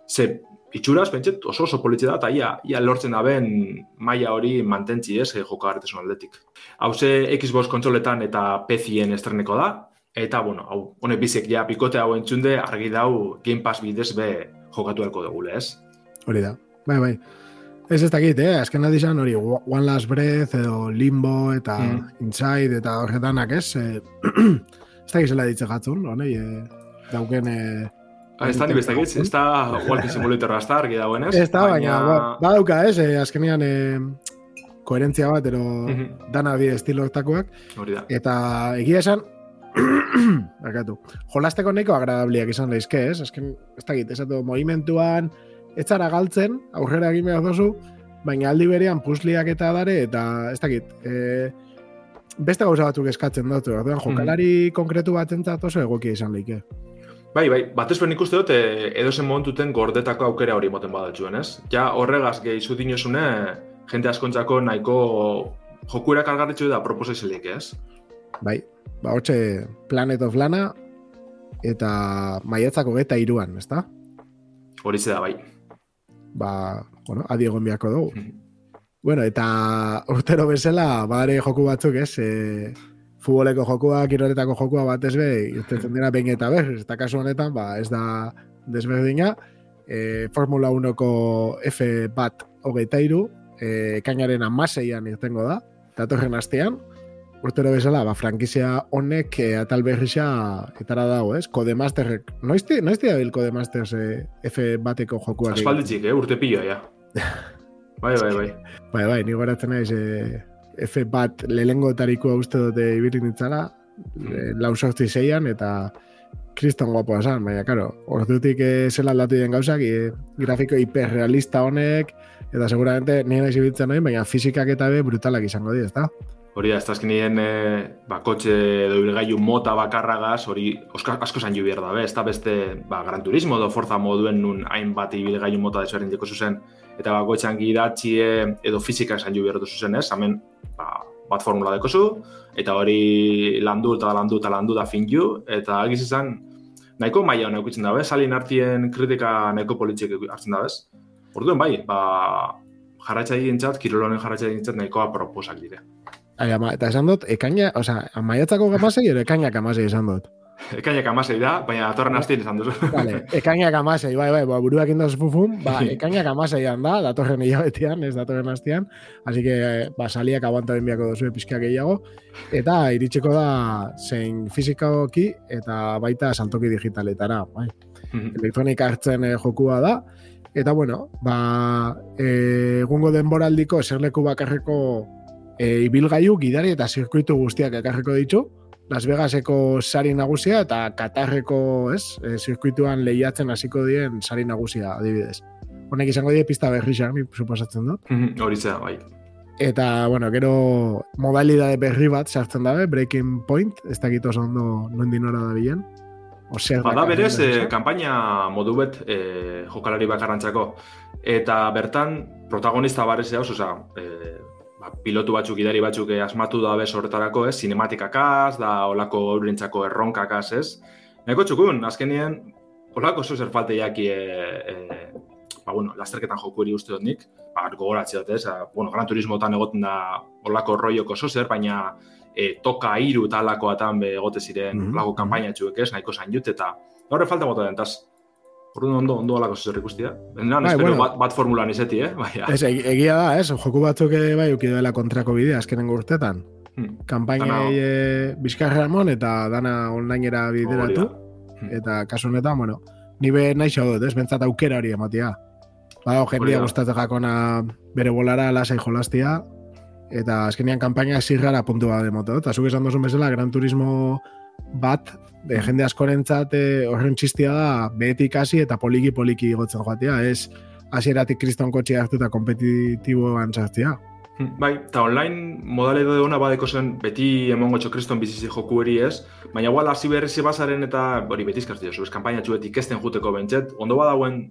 Speaker 3: ze itxuraz, pentset, oso oso politxe da, eta ia, ia lortzen da ben maila hori mantentzi ez, e, jokagarretasun aldetik. Hau ze Xbox kontsoletan eta PC-en estreneko da, Eta, bueno, hau, honek bizek ja pikote hau entzunde, argi dau Game Pass bidez be jokatu elko dugule, ez?
Speaker 2: Hori da. Bai, bai. Ez ez dakit, eh? Azken izan hori One Last Breath edo Limbo eta
Speaker 3: Mm.
Speaker 2: Inside eta horretanak, ez? Eh, ez dakit zela ditze jatzun, honei, eh, dauken... Eh,
Speaker 3: Ah, ez da ni bestakitz, ez da Walking Simulator ez da argi dagoenez.
Speaker 2: ez da, baina, ba, badauka, ez? Eh, azkenean eh, koherentzia bat, ero
Speaker 3: Mhm.
Speaker 2: dana bi estilotakoak.
Speaker 3: Hori da.
Speaker 2: Eta egia esan, barkatu, jolasteko nahiko agradabliak izan daizke, ez? Azken, ez dakit, ez dut, movimentuan, ez zara galtzen, aurrera egin behar dozu, baina aldi berean puzliak eta dare, eta ez dakit, e, beste gauza batzuk eskatzen dut, orduan jokalari konkretu bat entzat oso egokia izan leike.
Speaker 3: Bai, bai, batez ben ikuste dut, e, edozen momentuten gordetako aukera hori moten badatxuen, ez? Ja, horregaz gehi zu dinosune, jente askontzako nahiko jokuera kargarritxu da proposa ez?
Speaker 2: Bai, ba, hortxe Planet of Lana, eta maiatzako geta iruan, ezta?
Speaker 3: Hori da, bai.
Speaker 2: Ba, bueno, adi egon biako dugu.
Speaker 3: Mhm.
Speaker 2: Bueno, eta urtero bezala, badare joku batzuk, ez? E, futboleko jokua, kiroletako jokua batez be, irtetzen dira behin eta bez, eta kasu honetan, ba, ez da desberdina. E, Formula 1ko F bat hogeita iru, e, kainaren amaseian irtengo da, eta torren astean, urtero bezala, ba, frankizia honek e, atal berrisa etara dago, ez? Codemasterrek, noizti, noizti dabil Codemasters e, F bateko jokuak?
Speaker 3: Aspalditzik, eh? Urte piloa, ja. Bai, bai, bai.
Speaker 2: Bai, bai, ni goratzen naiz e, F bat lehengo tarikoa uste dute ibirin ditzala, mm. lau sortzi zeian, eta kriston guapo esan, baina, karo, ordutik eh, zela aldatu den gauzak, e, grafiko hiperrealista honek, eta seguramente nire nahi zibiltzen noin, baina fizikak eta be brutalak izango di, ezta?
Speaker 3: Hori da, ez azkenien e, ba, kotxe edo ibilgailu mota bakarragaz, hori asko zan behar da, be, ez da beste ba, Gran Turismo edo Forza moduen nun hainbat ibilgailu mota desberdin diko zuzen, eta bakoitzan gidatxie edo fizika zan behar du zuzen, ez? Hemen, ba, bat formula dekozu, eta hori landu eta landu eta landu da fin eta agiz izan, nahiko maia honek ukitzen da, salin artien kritika nahiko politxik hartzen da, bez? Orduen bai, ba, jarratxa egintzat, kirolonen jarratxa egintzat nahikoa proposak dire.
Speaker 2: Ai, ama, eta esan dut, ekaina, oza, maiatzako gamasei, ero ekainak gamasei esan dut.
Speaker 3: Ekainak amasei da, baina datorren astien esan duzu.
Speaker 2: Vale, ekainak amasei, bai, bai, ba, buruak indaz fufun, ba, ekainak amaseian da, datorren hilabetian, ez datorren astian, así que, ba, saliak aguanta benbiako dozu epizkiak gehiago, eta iritsiko da zein fizikaoki eta baita saltoki digitaletara, bai. Mhm. Elektronika hartzen eh, jokua da, eta bueno, ba, eh, egungo denboraldiko eserleku bakarreko e, ibilgailu, gidari eta zirkuitu guztiak ekarreko ditu, Las Vegaseko sari nagusia eta Katarreko, ez, e, zirkuituan lehiatzen hasiko dien sari nagusia, adibidez. Honek izango die pista berri xan, suposatzen dut.
Speaker 3: Mhm, hori zera, bai.
Speaker 2: Eta, bueno, gero modalidade berri bat sartzen dabe, Breaking Point, ez dakit oso ondo nuen dinora da bilen.
Speaker 3: Bada berez, eh, kampaina modu bet eh, jokalari bakarrantzako. Eta bertan, protagonista barrez eus, oza, eh, ba, pilotu batzuk, idari batzuk eh, asmatu da bez horretarako, ez, sinematikakaz, da olako eurentzako erronkakaz, ez. Neko txukun, azkenien, olako zer falte jaki, e, e, ba, bueno, lasterketan joku eri uste dut nik, ba, gogoratzi dut, ez, bueno, gran turismotan egoten da olako roioko zer, baina e, toka iru eta alakoatan be egote ziren mm -hmm. olako kampaina txuek, ez, nahiko zain jut, eta horre falta mota den, Orduan ondo ondo alako zer ikustia. Bai, espero bueno, bat, bat formulan izeti, eh? Bai,
Speaker 2: ez, egia da, ez? Joku batzuk bai uki dela kontrako bidea azkenen urtetan. Hmm. Kampaina dana... e, Bizkarra Ramon eta dana onlinera bideratu. Hmm. Eta kasu honetan, bueno, nibe nahi xo dut, ez? Bentsat aukera hori ematia. Bada, jendia gustatzen jakona bere bolara lasai jolastia. Eta azkenean kampaina zirrara puntua de moto. Eta zuk esan dozun bezala, Gran Turismo bat, de jende askorentzat eh, horren txistia da, behetik hasi eta poliki poliki gotzen joatea, ez hasieratik kriston kotxe hartu eta kompetitibo antzartzia.
Speaker 3: Hmm, bai, eta online modale edo ona badeko zen beti emongo txo kriston bizizi joku eri ez, baina guala hasi berri bazaren eta hori beti izkartu ez? Kampaina txuetik esten juteko bentset, ondo badauen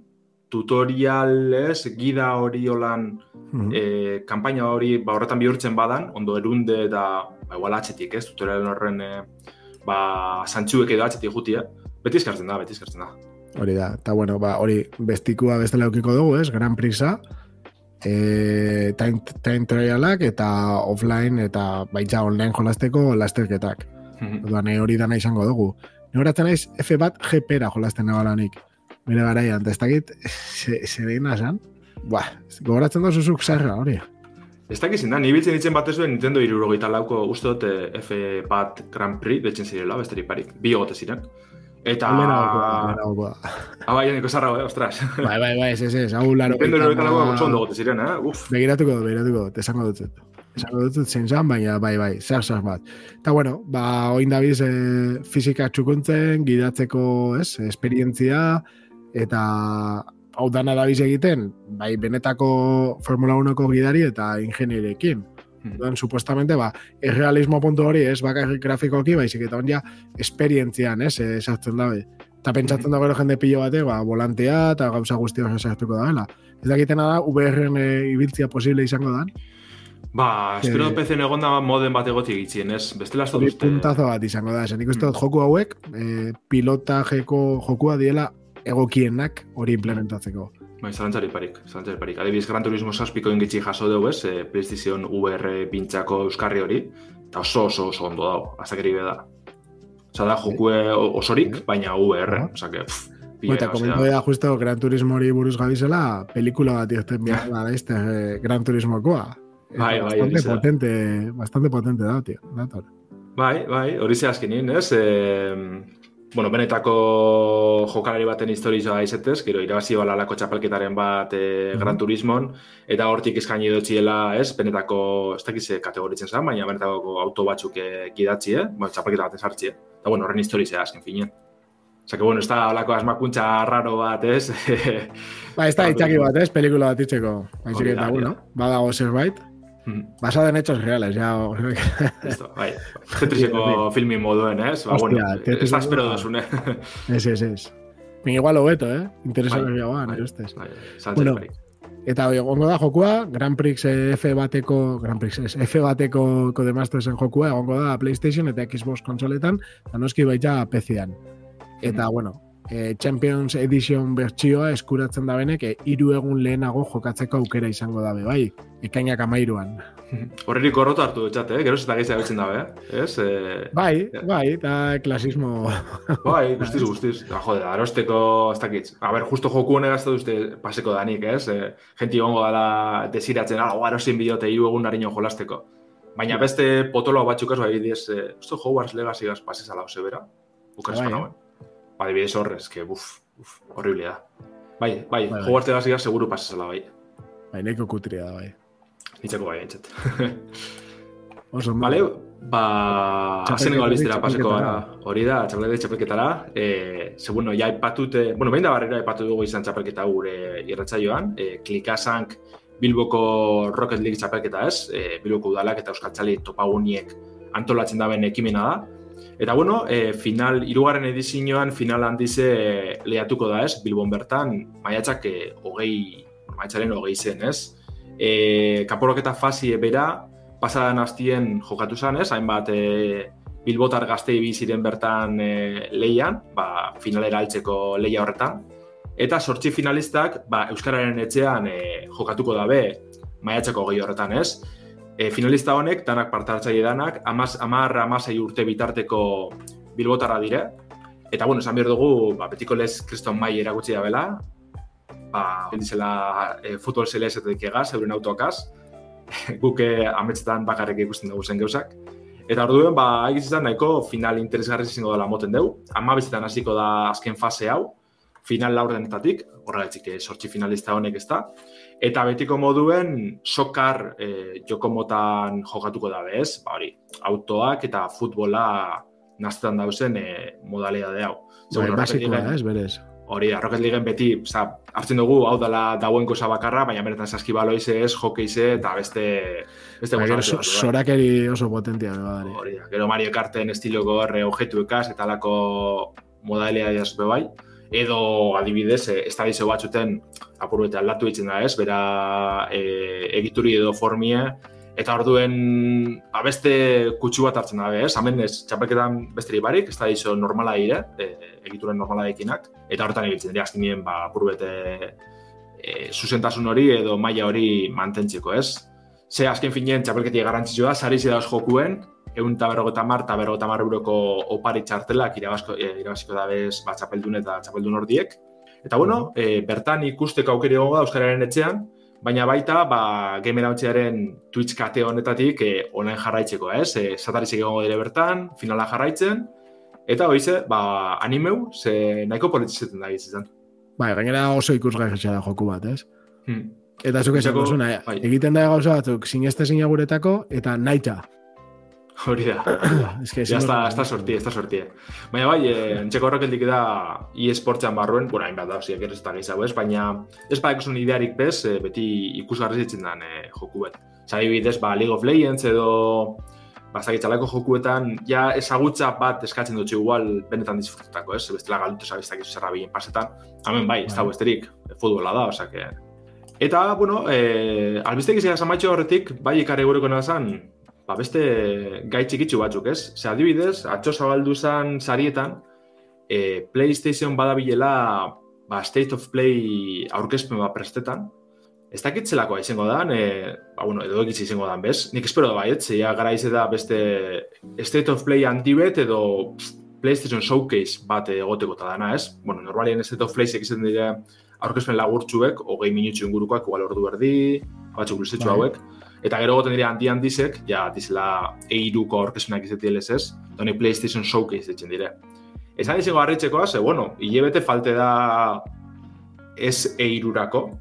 Speaker 3: tutoriales, gida hori holan, mm -hmm. kampaina hori ba, horretan bihurtzen badan, ondo erunde eta ba, igual atxetik ez, tutorialen horren e, ba, santxuek edo atxetik jutia, beti eskartzen da, beti eskartzen da.
Speaker 2: Hori da, eta bueno, ba, hori bestikua bestela eukiko dugu, ez, Gran Prixa, e, time, time trialak eta offline eta baitza online jolasteko lasterketak. Mm -hmm. hori dana izango dugu. Ne horatzen naiz F bat GP-ra jolasten nabalanik. Mire garaian, ez dakit, se nasan? Buah, gogoratzen da zuzuk zarra, hori.
Speaker 3: Ez dakizin da, nibiltzen ditzen bat ezuen Nintendo irurogeita lauko uste dut eh, F bat Grand Prix betzen zirela, besteri parik, bi egote ziren. Eta...
Speaker 2: Okoa.
Speaker 3: Ah, bai, niko zarra, eh, ostras.
Speaker 2: Bai, bai, bai, ez, ez, ez, hau laro.
Speaker 3: Nintendo irurogeita lauko gotxon egote ziren, eh, uf.
Speaker 2: Begiratuko, begiratuko, esango dut zet. Esango dut zet zen zan, baina, bai, bai, zer, zer bat. Eta, bueno, ba, oin dabiz, eh, fizika txukuntzen, gidatzeko, ez, esperientzia, eta hau dana da egiten, bai benetako Formula 1ko gidari eta ingenierekin. Hmm. supuestamente, ba, errealismo puntu hori, ez, bakarrik grafikoki, baizik eta ondia esperientzian, ez, esartzen dabe. Eta pentsatzen da gero jende pilo bate, ba, volantea eta gauza guzti hori esartuko da, Ez dakitena da, VR-en e, ibiltzia posible izango da.
Speaker 3: Ba, espero que... PC egonda moden bat egoti egitzien, ez? Bestela ez dut
Speaker 2: Puntazo bat izango da, esan ikusten dut joku hauek, e, pilota jeko jokua diela egokienak hori implementatzeko.
Speaker 3: Bai, zalantzari parik, zalantzari parik. Adibiz, Gran Turismo saspiko ingitzi jaso dugu ez, e, PlayStation VR pintzako euskarri hori, eta oso oso oso ondo dago, azakeri da. Osa da, jokue osorik, baina VR, uh -huh. pff,
Speaker 2: Eta komentu da justo Gran Turismo hori buruz gabizela, pelikula bat irten behar da, este, eh, Gran Turismokoa.
Speaker 3: Bai, bai,
Speaker 2: bastante potente, bastante potente da, tío.
Speaker 3: Bai, bai, hori ze azkenin, ez? Eh, bueno, benetako jokalari baten historizoa izetez, gero irabazi balalako txapelketaren bat e, Gran Turismon, eta hortik eskaini dutxiela, ez, benetako, ez dakize kategoritzen zen, baina benetako auto batzuk e, gidatzi, eh? Ba, txapelketa baten sartzi, eh? Eta, bueno, horren historizea, azken finen. Osa, que, bueno, ez da holako asmakuntza raro bat, ez?
Speaker 2: ba, ez da itxaki bat, ez? Pelikula bat itxeko. Baizik eta, bueno, badago zerbait. Basado en hechos reales, ya.
Speaker 3: Esto, bai. Tetriseko filmi moduen, ez? Ba, bueno, ez da espero dozun, eh?
Speaker 2: Ez, ez, ez. Min igual lo beto, eh? Interesa bai, guan, bai, ustez.
Speaker 3: Bai, bueno,
Speaker 2: eta egongo da jokua, Grand Prix F bateko, Grand Prix es, F bateko Codemasters en jokua, egongo da PlayStation eta Xbox konsoletan, eta noski baita PC-an. Eta, mm. bueno, e, Champions Edition bertsioa eskuratzen da benek e, iru egun lehenago jokatzeko aukera izango dabe, bai? Ekainak amairuan.
Speaker 3: Horrerik korrotu hartu dutxat, eh? Geroz eta gehiago betzen dabe, eh? Ez? Eh,
Speaker 2: bai, bai, eta klasismo...
Speaker 3: bai, guztiz, guztiz. Ah, jode, arosteko, ez dakitz. A ber, justo joku honegaz da duzte paseko danik, ez? Eh, genti gongo dala desiratzen, ah, arosin bideote iru egun nariño jolasteko. Baina beste potolo batxuk ez, bai, diez, eh, usto Hogwarts Legacy gaz pasez ala osebera. Bukaz bai, eh? Ba, dibidez horrez, que buf, buf, horrible da. Bai, bai, bai, bai. Hogwarts Legacy gaz seguru pasezala, bai.
Speaker 2: Bai, neko kutria da, bai.
Speaker 3: Nitzako bai, entzat. Oso, vale, ba, azenengo albiztera paseko gara hori da, txapelketa txapelketara. Eh, segundo, ja ipatute, bueno, behin da barrera ipatu dugu izan txapelketa gure irratzaioan, eh, klikasank Bilboko Rocket League txapelketa ez, eh, Bilboko udalak eta Euskal Txali topaguniek antolatzen daben ekimena da. Eta bueno, e, final, irugarren edizioan final handize e, lehatuko da ez, Bilbon bertan, maiatzak e, hogei, maiatzaren hogei zen ez. E, kaporoketa fasi bera, pasadan hastien jokatu zen ez, hainbat e, Bilbotar gaztei biziren bertan e, leian, ba, finalera altzeko leia horretan. Eta sortzi finalistak ba, Euskararen etxean e, jokatuko dabe maiatzako hogei horretan ez e, finalista honek, danak partartzaile danak, amaz, amar, amazai urte bitarteko bilbotarra dire. Eta, bueno, esan behar dugu, ba, betiko lez kriston mai eragutzi da bela, ba, bendizela e, futbol zele esatetik egaz, euren autoakaz, guke ametsetan bakarrik ikusten dugu zen geuzak. Eta orduen, ba, egiz izan nahiko final interesgarri izango dela moten dugu. Ama bezetan hasiko da azken fase hau, final laurdenetatik, horregatik eh, sortzi finalista honek ez da. Eta betiko moduen sokar e, jokomotan jokatuko da bez, ba hori, autoak eta futbola naztetan dauzen e, modalea de hau.
Speaker 2: Bai, basikoa, ez, berez.
Speaker 3: Hori da, Rocket League beti, oza, hartzen dugu, hau dela dauen kosa bakarra, baina beretan saskibaloize ez, jokeize eta beste... beste
Speaker 2: ba, so, sorakeri oso potentia, da.
Speaker 3: Hori da, gero Mario Karten estiloko horre objetuekaz eta alako modalea jaspe bai edo adibidez, e, estadizio batzuten apuru eta aldatu ditzen da ez, bera e, egituri edo formie, eta orduen abeste ba, kutsu bat hartzen dabe ez, hamen ez, txapelketan besteri barik, estadizio normala dire, e, egituren normala ekinak, eta horretan egitzen dira, azken ba, apuru bete e, zuzentasun hori edo maila hori mantentzeko ez. Ze azken finean txapelketia garantzitsua, sari zidauz jokuen, egun eta berrogeta mar eta berrogeta mar euroko opari txartelak irabazko, e, irabaziko da bez ba, txapeldun eta txapeldun hordiek. Eta bueno, e, bertan ikusteko aukeri gogo da Euskararen etxean, baina baita ba, game Twitch kate honetatik e, online jarraitzeko, ez? E, Satarizik egongo dire bertan, finala jarraitzen, eta hoize, ba, animeu, ze nahiko politizetan da izan.
Speaker 2: Bai, gainera oso ikusgai da joku bat, ez? Hmm. Eta zuk esan duzuna, bai. egiten da gauza batzuk, sineste guretako, eta naita,
Speaker 3: Hori da.
Speaker 2: es que
Speaker 3: ya está, está sorti, está sorti. Baina bai, eh, entxeko horrek eldik da eSportsan barruen, bueno, hain bat da, osiak ez da gehiago ez, baina ez ba ekusun idearik bez, eh, beti ikusgarri zitzen den eh, joku bet. Zari bidez, ba, League of Legends edo ba, zagitzalako jokuetan, ja ezagutza bat eskatzen dutxu igual benetan disfrututako, ez? Bestela galdutu zabiztak izu zerra bien pasetan. Hemen bai, ez da bai. besterik, futbola da, osak. Eta, bueno, eh, albiztek izan zamaitxo horretik, bai ikare gureko nazan, ba, beste gai txikitsu batzuk, ez? Ze adibidez, atxo zabaldu zen sarietan, e, PlayStation badabilela ba, State of Play aurkezpen bat prestetan, Ez dakitzelako izango da, e, ba, bueno, edo egitzi izango da, bez? Nik espero da baiet, zeia gara da beste State of Play antibet edo PlayStation Showcase bat egoteko eta dana, ez? Bueno, normalien State of Play zekizen dira aurkezpen lagurtzuek, hogei minutxu ingurukoak, igual ordu erdi, batzuk luzetxu bai. hauek. Eta gero goten dira anti ja, dizela eiruko aurkesunak izetik ez, doni PlayStation Showcase ditzen dire. Esan izango harritzekoa, ze, bueno, hilebete falte da ez eirurako.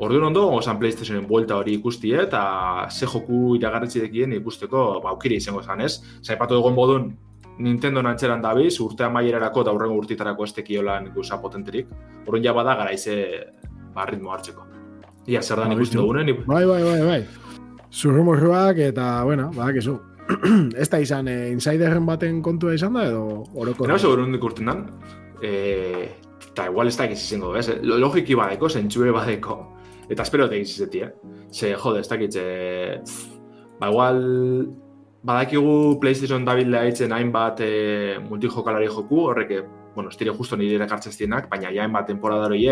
Speaker 3: Orduan ondo, osan PlayStationen buelta hori ikusti, eta ze joku iragarritzi dekien ikusteko ba, aukiri izango zan, ez? Zaipatu dugun bodun, Nintendo nantxeran dabiz, urte amaierarako eta urrengo urtitarako ez tekiolan ikusa potenterik. Orduan ja bada garaize ba, ritmo hartzeko. Ia, zer da nik uste dugunen.
Speaker 2: Bai, bai, bai, bai. Zurrumurruak eta, bueno, badak izu. ez da izan, eh, insiderren baten kontua izan da, edo oroko?
Speaker 3: Gero seguro hundik urten dan. Eh, eta igual ez da egiz izango, ez? Logiki badeko, zentsure badeko. Eta espero da egiz izeti, eh? Ze, jode, ez dakit, eh, ba, igual badakigu PlayStation dabil lehitzen hainbat e, multijokalari joku, horrek, bueno, estire justo nire erakartzen zienak, baina ja hainbat temporada hori,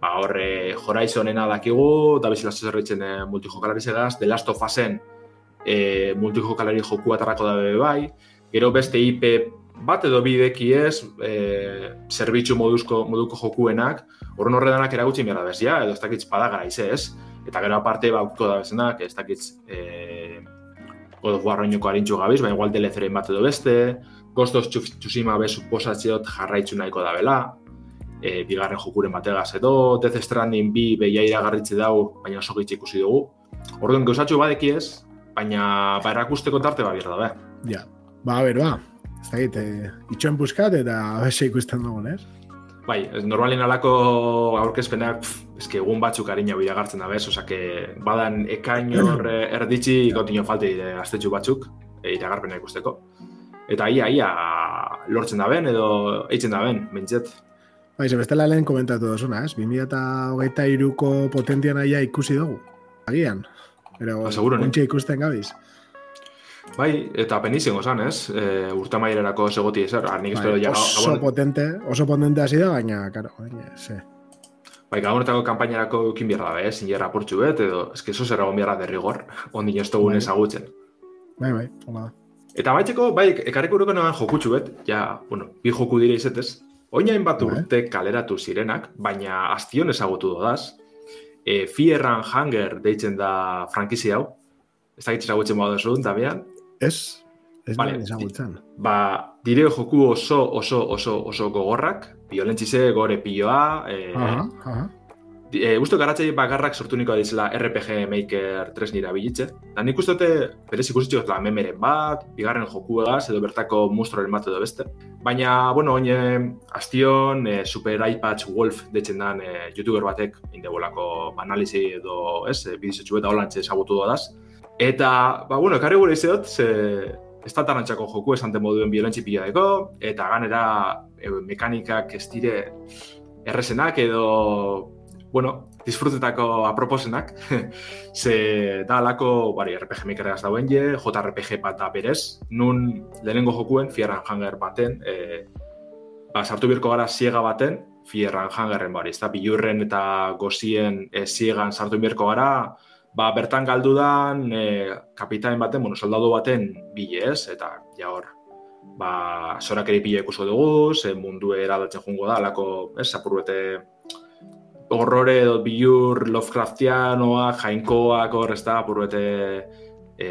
Speaker 3: ba, horre Horizonena dakigu, da bizila zerritzen e, multijokalari segaz, The Last of Usen e, multijokalari joku atarrako dabe bai, gero beste IP bat edo bideki ez, e, zerbitzu moduzko, moduko jokuenak, horren horredanak eragutzi mierda bez, ja, edo ez dakitz padagara ez, eta gero aparte bauko da bezenak, ez dakitz, e, God of War oinoko harintxu gabiz, baina igual DLC bat edo beste, Ghost of Tsushima be suposatzeot jarraitzu nahiko da bela, e, bigarren jokuren bategaz edo, Death Stranding bi behia iragarritze dau, baina oso gitzik ikusi dugu. Orduan, gauzatxo badeki ez, baina ba erakusteko tarte ba birda, be.
Speaker 2: Ja, ba, ber, ba, ez da gite, itxoen buskat eta bese ikusten dugun, ez?
Speaker 3: Bai, normalin alako aurkezpenak, eske egun batzuk harina bila gartzen da bez, osake badan ekain hor erditzi gotino falte dire astetxu batzuk, e, iragarpena ikusteko. Eta ia, ia, lortzen da ben, edo eitzen da ben, mentzet.
Speaker 2: Bai, ze bestela lehen komentatu dozuna, ez? 2008 iruko potentian aia ikusi dugu. Agian. Pero, ba, ikusten gabiz.
Speaker 3: Bai, eta penizien gozan, ez? E, urta maierarako segoti ezer. Arnik bai,
Speaker 2: ja, oso gabon... potente, oso potente hasi da, baina, karo, baina, ze.
Speaker 3: Bai, gabonetako kampainarako ukin bierra da, ez? Ingerra portxu bet, edo, que eso zerra bierra derrigor, ondi ez dugun bai. ezagutzen.
Speaker 2: Bai, bai, hola.
Speaker 3: Eta baitxeko, bai, ekarriko uruko nagoen jokutxu bet, ja, bueno, bi joku dire izetez, oinain bat bai. urte kaleratu zirenak, baina astion ezagutu dodaz, e, Fear and Hunger deitzen da frankizi hau, ez da gitzera gutzen bau desu, Damian,
Speaker 2: Ez, ez vale. ezagutzen.
Speaker 3: Ba, dire joku oso, oso, oso, oso gogorrak, violentzize, gore pilloa, eh, aha, aha. E, Usto garatzei bakarrak sortu niko dizela RPG Maker 3 nira bilitze. Da nik uste dute, berez ikusi la memeren bat, bigarren joku egaz, edo bertako monstruoren bat edo beste. Baina, bueno, oin, astion, e, Super iPad Wolf detzen dan e, youtuber batek, indebolako analizi edo, ez, e, bidizetxu eta holantxe esagutu dodaz. Eta, ba, bueno, ekarri gure izatot, ze tarantxako joku esan moduen biolentzi pila deko, eta ganera e, mekanikak ez dire errezenak edo, bueno, disfrutetako aproposenak, ze da alako, bari, RPG mekeregaz dauen je, JRPG bat da berez, nun lehenengo jokuen, fierran hanger baten, e, ba, sartu birko gara siega baten, fierran hangerren bari, ez da, bilurren eta gozien e, siegan sartu birko gara, ba, bertan galdu dan e, kapitain baten, bueno, soldado baten bile ez, eta ja hor, ba, zorak eri bile ikusko dugu, ze mundu eradatzen jungo da, alako, ez, apurbete horrore edo bilur Lovecraftianoa, jainkoak hor, ez da, apurbete e,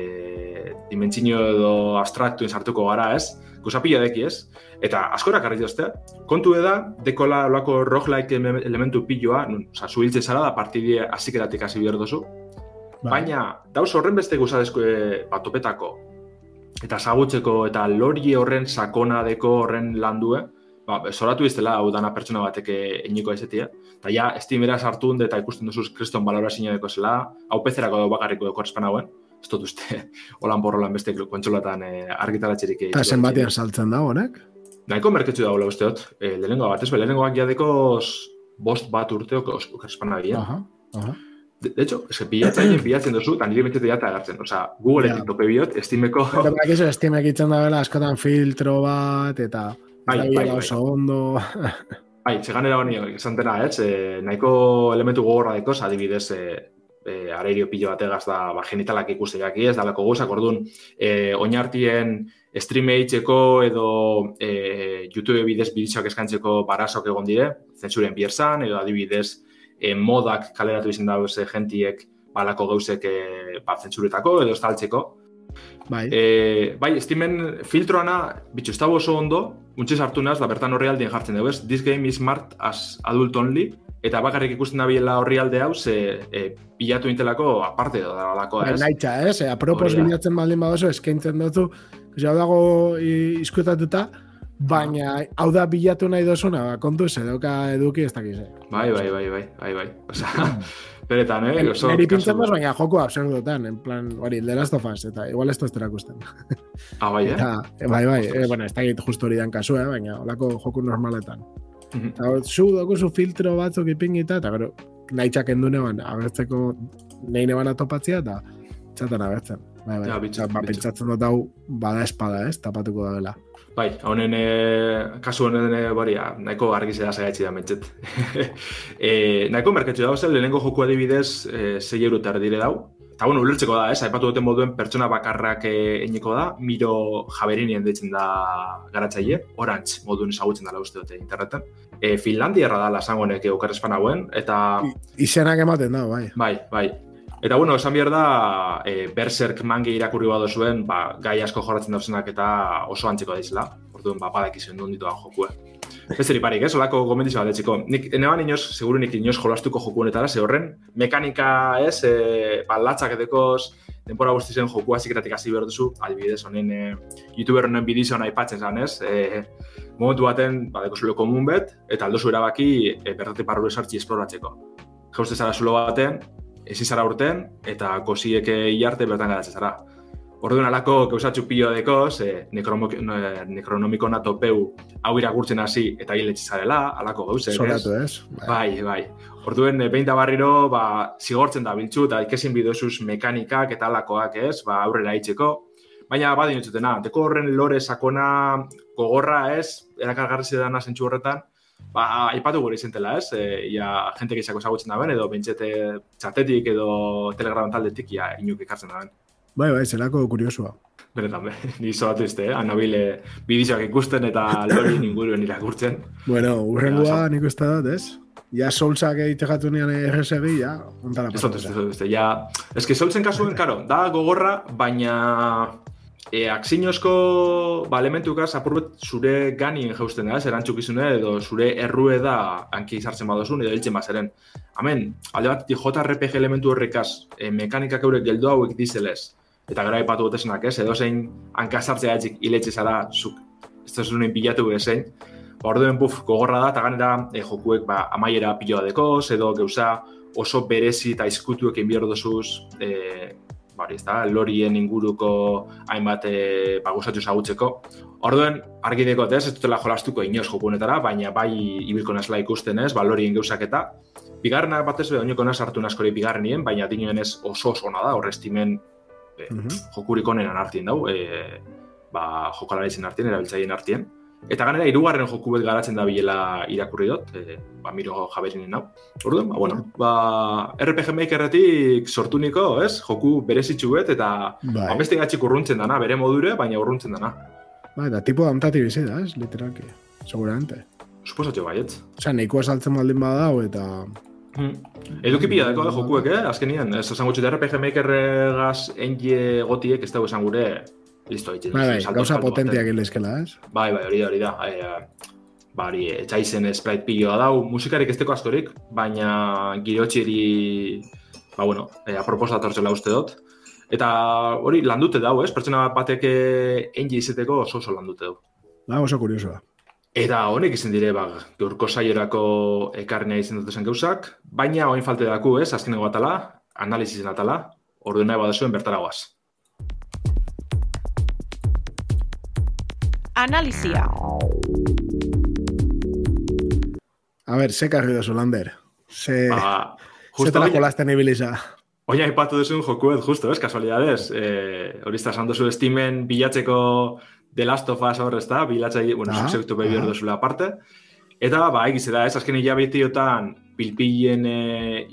Speaker 3: dimentsio edo abstraktuen sartuko gara, ez, guza pila deki, ez, eta askorak arri dozte, kontu eda, dekola olako roguelike elementu piloa, oza, zuhiltze zara da partidie azikeratik hasi bihar dozu, Ba. Baina, dauz horren beste guzadezko e, batopetako, eta zagutzeko eta lori horren sakona deko horren landue, ba, zoratu iztela hau dana pertsona bateke eniko ezetia, eta ja, estimera sartu eta ikusten duzuz kriston balora deko zela, hau pezerako dago bakarriko deko espan hauen, ez dut uste, holan borrolan beste kontsolatan e, argitaratxerik
Speaker 2: Eta zen batean saltzen da honek?
Speaker 3: Nahiko merketzu dago uste dut, e, lehenengo bat, ez be, lehenengo bat jadeko bost bat urteok okerspana gira. Aha, aha. De, hecho, es que pillatzen, pillatzen dozu, eta nire betete jata agartzen. O sea, Google yeah. tope biot, estimeko...
Speaker 2: Para que eso, estimek itzen da bela, askotan filtro bat, eta... Bai, bai, bai. Oso ondo...
Speaker 3: bai, txegan honi, esan dena, eh? nahiko elementu gogorra dekoz, adibidez, eh, eh, areirio pilo bat egaz da, ba, genitalak ikuste jaki ez, dalako gozak, orduan, eh, oinartien streame eitzeko edo eh, YouTube bidez biditzak eskantzeko barazok egon dire, zentzuren bierzan, edo adibidez, e, modak kaleratu izan da ze gentiek balako gauzek e, ba, zentsuretako edo estaltzeko. Bai. E, bai, estimen filtroana, bitxu, oso ondo, untxe sartu naz, da bertan horri aldien jartzen dugu, ez? This game is smart as adult only, eta bakarrik ikusten da biela horri alde hau, ze e, bilatu intelako aparte da lako,
Speaker 2: Ba,
Speaker 3: ez?
Speaker 2: Naitza, ez? E, apropos bilatzen baldin badozu, eskaintzen duzu, ja dago izkutatuta, baina hau da bilatu nahi dozuna, ba, kontu ze dauka eduki ez dakiz. eh.
Speaker 3: Bai, bai, bai, bai, bai, bai. Osa, beretan, eh? Oso,
Speaker 2: Neri pintzen duz, baina joko absurdotan, en plan, hori, The Last of Us, eta igual ez tozte erakusten.
Speaker 3: Ah, bai, eh?
Speaker 2: Eta, e, bai, bai, e, bueno, ez dakit justo hori dan kasua, baina olako joku normaletan.
Speaker 3: Mhm.
Speaker 2: Eta hor, zu dokuzu filtro batzuk ipingita, eta gero, nahi txakendune ban, agertzeko nahi neban atopatzia, eta txatan agertzen. Bai, bai.
Speaker 3: Ja, bitxo,
Speaker 2: ba, pentsatzen dut hau bada espada, ez, tapatuko da dela.
Speaker 3: Bai, honen, e, kasu honen, e, bari, ah, nahiko argi zera zaiatzi da mentxet. e, nahiko merkatxo dago zen, lehenengo joku adibidez, e, 6 euro erdire dau. Eta bueno, ulertzeko da, ez, aipatu duten moduen pertsona bakarrak e, eineko da, miro jaberinien deitzen da garatzaile, orantz moduen ezagutzen dela uste dute interneten. E, Finlandiarra da lasango honek okerrespan hauen, eta...
Speaker 2: I- Izenak ematen da, bai.
Speaker 3: Bai, bai. Eta bueno, esan behar da, e, Berserk mange irakurri bado zuen, ba, gai asko jorratzen dauzenak eta oso antzeko daizela. Orduan, ba, badakizuen duen ditu jokua. Besterik barik, ez? Olako gomendizio bat etxiko. Nik, neban inoz, seguru nik inoz jolastuko joku honetara, ze horren, mekanika, ez, e, ba, latzak edekoz, denpora guztizen joku hasieratik hasi behar duzu, adibidez, honen, e, youtuber honen bidizio nahi zan, ez? E, momentu baten, ba, deko zulo komun bet, eta aldozu erabaki, e, bertatik barru esartzi esploratzeko. Jauste zara zulo baten, ezi zara urten, eta kosiek hilarte bertan garatzen zara. Orduan alako gauzatxu pilo dekoz, e, nekronomiko natopeu hau irakurtzen hasi eta hiletxe zarela, alako gauzek, ez?
Speaker 2: Zoratu, ez? Bai.
Speaker 3: Bai, bai. Orduen, e, behin da barriro, ba, zigortzen da biltzu, eta ikesin bidozuz mekanikak eta alakoak, ez, ba, aurrera itxeko. Baina, badin utzutena, deko horren lore sakona gogorra, ez, erakargarri zidana zentsu horretan, ba, aipatu gure izentela, ez, e, ia, jente gizako ezagutzen da ben, edo bentsete txatetik edo telegram taldetik, ia, inuk ekartzen da ben.
Speaker 2: Bai, bai, zelako kuriosua.
Speaker 3: Benetan, be, ni zobatu izte, eh? Anabile bidizoak ikusten eta lori inguruen irakurtzen.
Speaker 2: Bueno,
Speaker 3: Ja,
Speaker 2: urrengoa
Speaker 3: so-
Speaker 2: nik uste dut, ez? Ja solzak egiteko nian RSG, ja, ontara
Speaker 3: dut, ez dut, ez dut, ja... Ez que soltzen kasuen, karo, da gogorra, baina... E, aksinozko ba, elementukaz apurbet zure ganien jausten da, ez, erantzukizune, edo zure errue da hanki izartzen badozun, edo hiltzen bazeren. Hemen, alde batetik JRPG elementu horrekaz, e, mekanikak eurek geldo hauek dizelez, eta gara ipatu gotesenak, ez, edo zein hankasartzea etxik hiletxe zara, zuk, ez da zunen bilatu bezein, Ba, orduen buf, gogorra da, eta ganera e, jokuek ba, amaiera piloa dekoz, edo geuza oso berezi eta izkutuek enbiar dozuz, e, ba, hori ez da, lorien inguruko hainbat e, ba, zagutzeko. Orduen, argi dekot ez, ez dutela jolastuko inoz jokunetara, baina bai ibilko nazela ikusten ez, ba, lorien geuzak eta. Bigarrena batez be, oinoko naz hartu naskori bigarrenien, baina dinoen ez oso oso ona da, horrestimen e,
Speaker 2: Mhm.
Speaker 3: jokurik onenan artien dau, e, ba, jokalaritzen artien, erabiltzaien artien. Eta ganera, hirugarren joku bet garatzen da bilela irakurri dut, e, ba, miro jaberinen hau. Orduan, ba, bueno, ba, RPG Makerretik sortu niko, ez? Joku berezitxu bet, eta
Speaker 2: Bai,
Speaker 3: ba, beste gatxik urruntzen dana, bere modure, baina urruntzen dana.
Speaker 2: bai, da tipo damtati bizi da, ez? Literalki, seguramente.
Speaker 3: Suposatxo baietz.
Speaker 2: Osea, nahiko saltzen baldin badau, eta...
Speaker 3: Hmm. Eduki pila dako, eh, jokuek, eh? Azkenien, ez esan gutxu, RPG Makerregaz engie gotiek ez dago esan gure, listo, itxe.
Speaker 2: Bai, bai, gauza potenteak
Speaker 3: baten.
Speaker 2: ilezkela, ez?
Speaker 3: Bai, bai, hori da, hori da. E, ba, hori, etxaizen sprite piloa dau, musikarik ez teko askorik, baina girotxiri, ba, bueno, e, apropos datortzela uste dut. Eta hori, landute dau, ez? Pertsona batek engi izeteko oso oso landute dau.
Speaker 2: Ba, oso kuriosoa.
Speaker 3: Eta honek izan dire, ba, gaurko saiorako ekarnea izan dut esan gauzak, baina oin falte daku, ez? Azkeneko atala, analizizen atala, ordu nahi badazuen bertara guaz.
Speaker 1: Analizia.
Speaker 2: A ber, ze karri dozu, Lander? Ze...
Speaker 3: Ba,
Speaker 2: Ze
Speaker 3: justo
Speaker 2: tala
Speaker 3: hori-
Speaker 2: jolasten ibiliza.
Speaker 3: Oina aipatu duzun jokuet, justo, ez, kasualidades. Eh, hori ez da, esan duzu Steamen bilatzeko The Last of Us hor, ez da, bilatzai, bueno, zuk zeutu behi
Speaker 2: aha.
Speaker 3: duzula aparte. Eta, ba, egiz da, ez, azken hilabetiotan pilpilen e,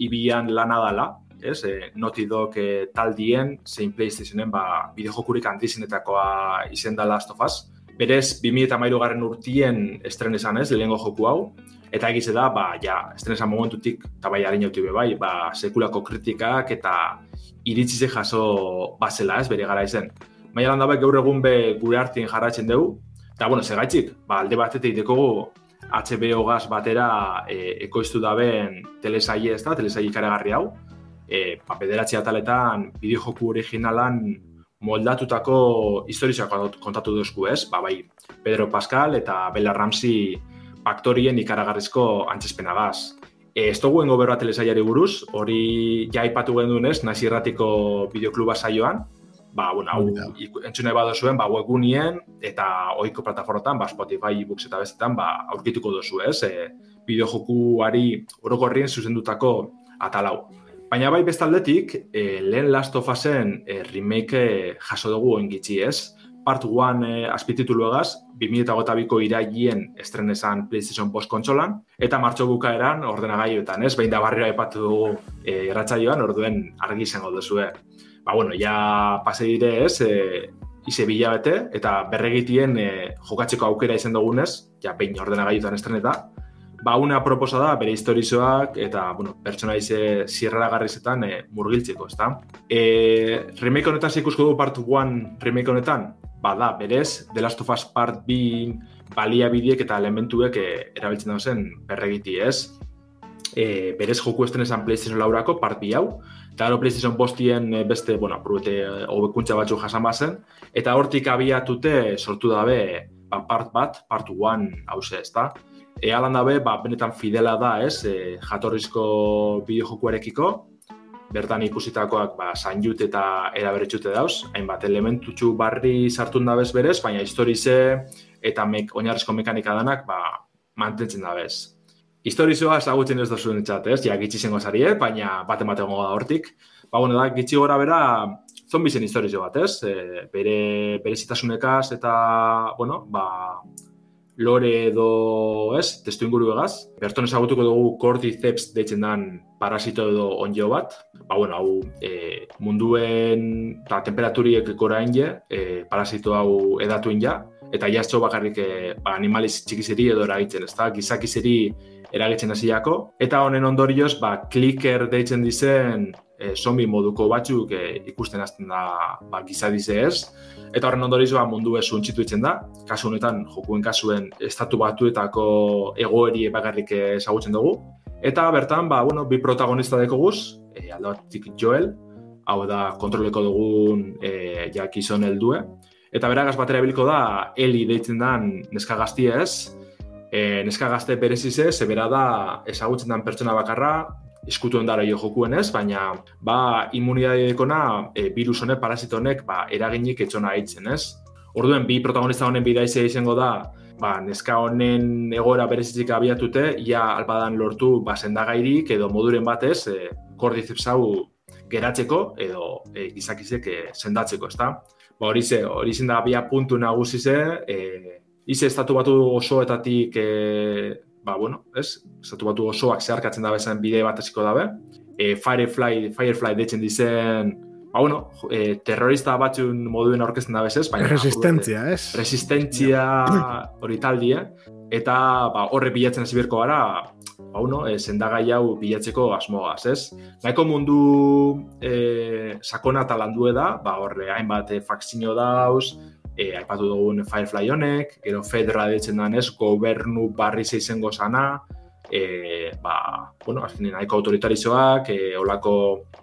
Speaker 3: ibian lana dala, ez, e, Naughty Dog e, taldien, zein PlayStationen, ba, bideojokurik handizenetakoa izen da Last of Us. Berez, 2008 garren urtien estren esan ez, lehenengo joku hau, eta egize da, ba, ja, estren esan momentutik, eta bai harin jauti bai, ba, sekulako kritikak eta iritzize jaso bazela ez, bere gara izen. Baina lan dabe gaur egun be gure artien jarratzen dugu, Eta, bueno, segaitxik, ba, alde batetik dekogu HBO gaz batera e, ekoiztu daben telesaie ez da, telesaie ikaragarri hau. E, ba, bederatzi ataletan, bideojoku originalan moldatutako historizioak kontatu duzku ez, ba, bai, Pedro Pascal eta Bella Ramsey faktorien ikaragarrizko antzespenagaz. E, ez dugu engo berroa telesaiari buruz, hori ja ipatu genuen ez, nazi erratiko bideokluba saioan, ba, bueno, hau, entzune bado zuen, ba, webgunien eta ohiko plataformotan, ba, Spotify, ebooks eta bestetan, ba, aurkituko duzu, ez? E, bideojokuari orokorrien zuzendutako atalau. Baina bai bestaldetik, e, lehen Last of Usen e, remake jaso dugu oingitzi, ez? Part 1 e, azpititulu egaz, 2008ko irailien estrenesan PlayStation Post kontsolan, eta martxo bukaeran ordenagailuetan, ez? Behin da barrera epatu dugu e, erratzaioan, orduen argi izango duzu, ba, bueno, ja pase dire ez, e, ize bete, eta berregitien e, jokatzeko aukera izan dugunez, ja behin ordena gaituan estreneta, ba, una proposa da bere historizoak eta, bueno, pertsona ize zirrara garrizetan e, murgiltzeko, ez da? E, remake honetan zikusko du part 1 remake honetan, ba, da, berez, The Last of Us part 2 balia bidiek eta elementuek e, erabiltzen zen berregiti, ez? E, berez joku estrenesan PlayStation laurako part 2 hau, Eta gero PlayStation bostien beste, bueno, aprobete eh, hobekuntza batzu jasan bazen. Eta hortik abiatute sortu dabe ba, part bat, part one hause ez da. E, alan dabe, ba, benetan fidela da, ez, e, jatorrizko bideojokuarekiko, bertan ikusitakoak ba, jut eta eraberretxute dauz, hainbat elementutxu barri sartun dabez berez, baina historize eta mek, oinarrizko mekanika danak ba, mantentzen dabez. Historizoa ezagutzen ez da zuen txat, ez? Ja, gitsi zengo zari, eh? baina bat ematen da hortik. Ba, bueno, da, gitsi gora bera, zombizen historizo bat, ez? E, bere, bere zitasunekaz eta, bueno, ba, lore edo, ez? Testu inguru egaz. Berton ezagutuko dugu Cordyceps deitzen dan parasito edo onjo bat. Ba, bueno, hau e, munduen ta, temperaturiek gora inge, e, parasito hau edatuen ja, eta jaztxo bakarrik e, ba, animaliz txikizeri edo eragitzen, ez da? Gizakizeri eragitzen hasiako eta honen ondorioz ba clicker deitzen dizen e, zombie moduko batzuk e, ikusten hasten da ba gizadize ez. Eta horren ondorioz ba mundu ez suntzitu da. Kasu honetan jokuen kasuen estatu batuetako egoeri bakarrik ezagutzen dugu. Eta bertan ba bueno bi protagonista dekoguz e, aldatik Joel. Hau da kontroleko dugun e, ja kizon heldue. Eta beragaz batera biliko da Eli deitzen dan neska gaztia ez. E, neska gazte berezize, zebera da ezagutzen den pertsona bakarra, eskutuen dara jo jokuen ez, baina ba, imunidade dekona e, virus honek, parazito honek, ba, eraginik etxona haitzen ez. Orduen, bi protagonista honen bidaizea izango da, ba, neska honen egoera berezizik abiatute, ja albadan lortu ba, sendagairik edo moduren batez, e, kordizepsau geratzeko edo e, gizakizek e, sendatzeko, ezta? Ba, hori ze, hori zen da bia puntu nagusize, e, Ize estatu batu osoetatik, e, ba, bueno, ez? Estatu batu osoak zeharkatzen dabe zen bide bat esiko dabe. E, Firefly, Firefly deitzen dizen, ba, bueno, e, terrorista batzun moduen aurkezten dabe ez? Baina,
Speaker 2: resistentzia, ez?
Speaker 3: Resistentzia hori taldi, eh? Eta ba, horre bilatzen hasi berko gara, ba, bueno, e, zendagai hau bilatzeko asmogaz, ez? Naiko mundu e, sakona talandu da, ba, horre hainbat e, fakzino dauz, e, aipatu dugun Firefly honek, gero Fedra ditzen da ez, gobernu barri zeizen gozana, e, ba, bueno, azkenean nahiko autoritarizoak, e, olako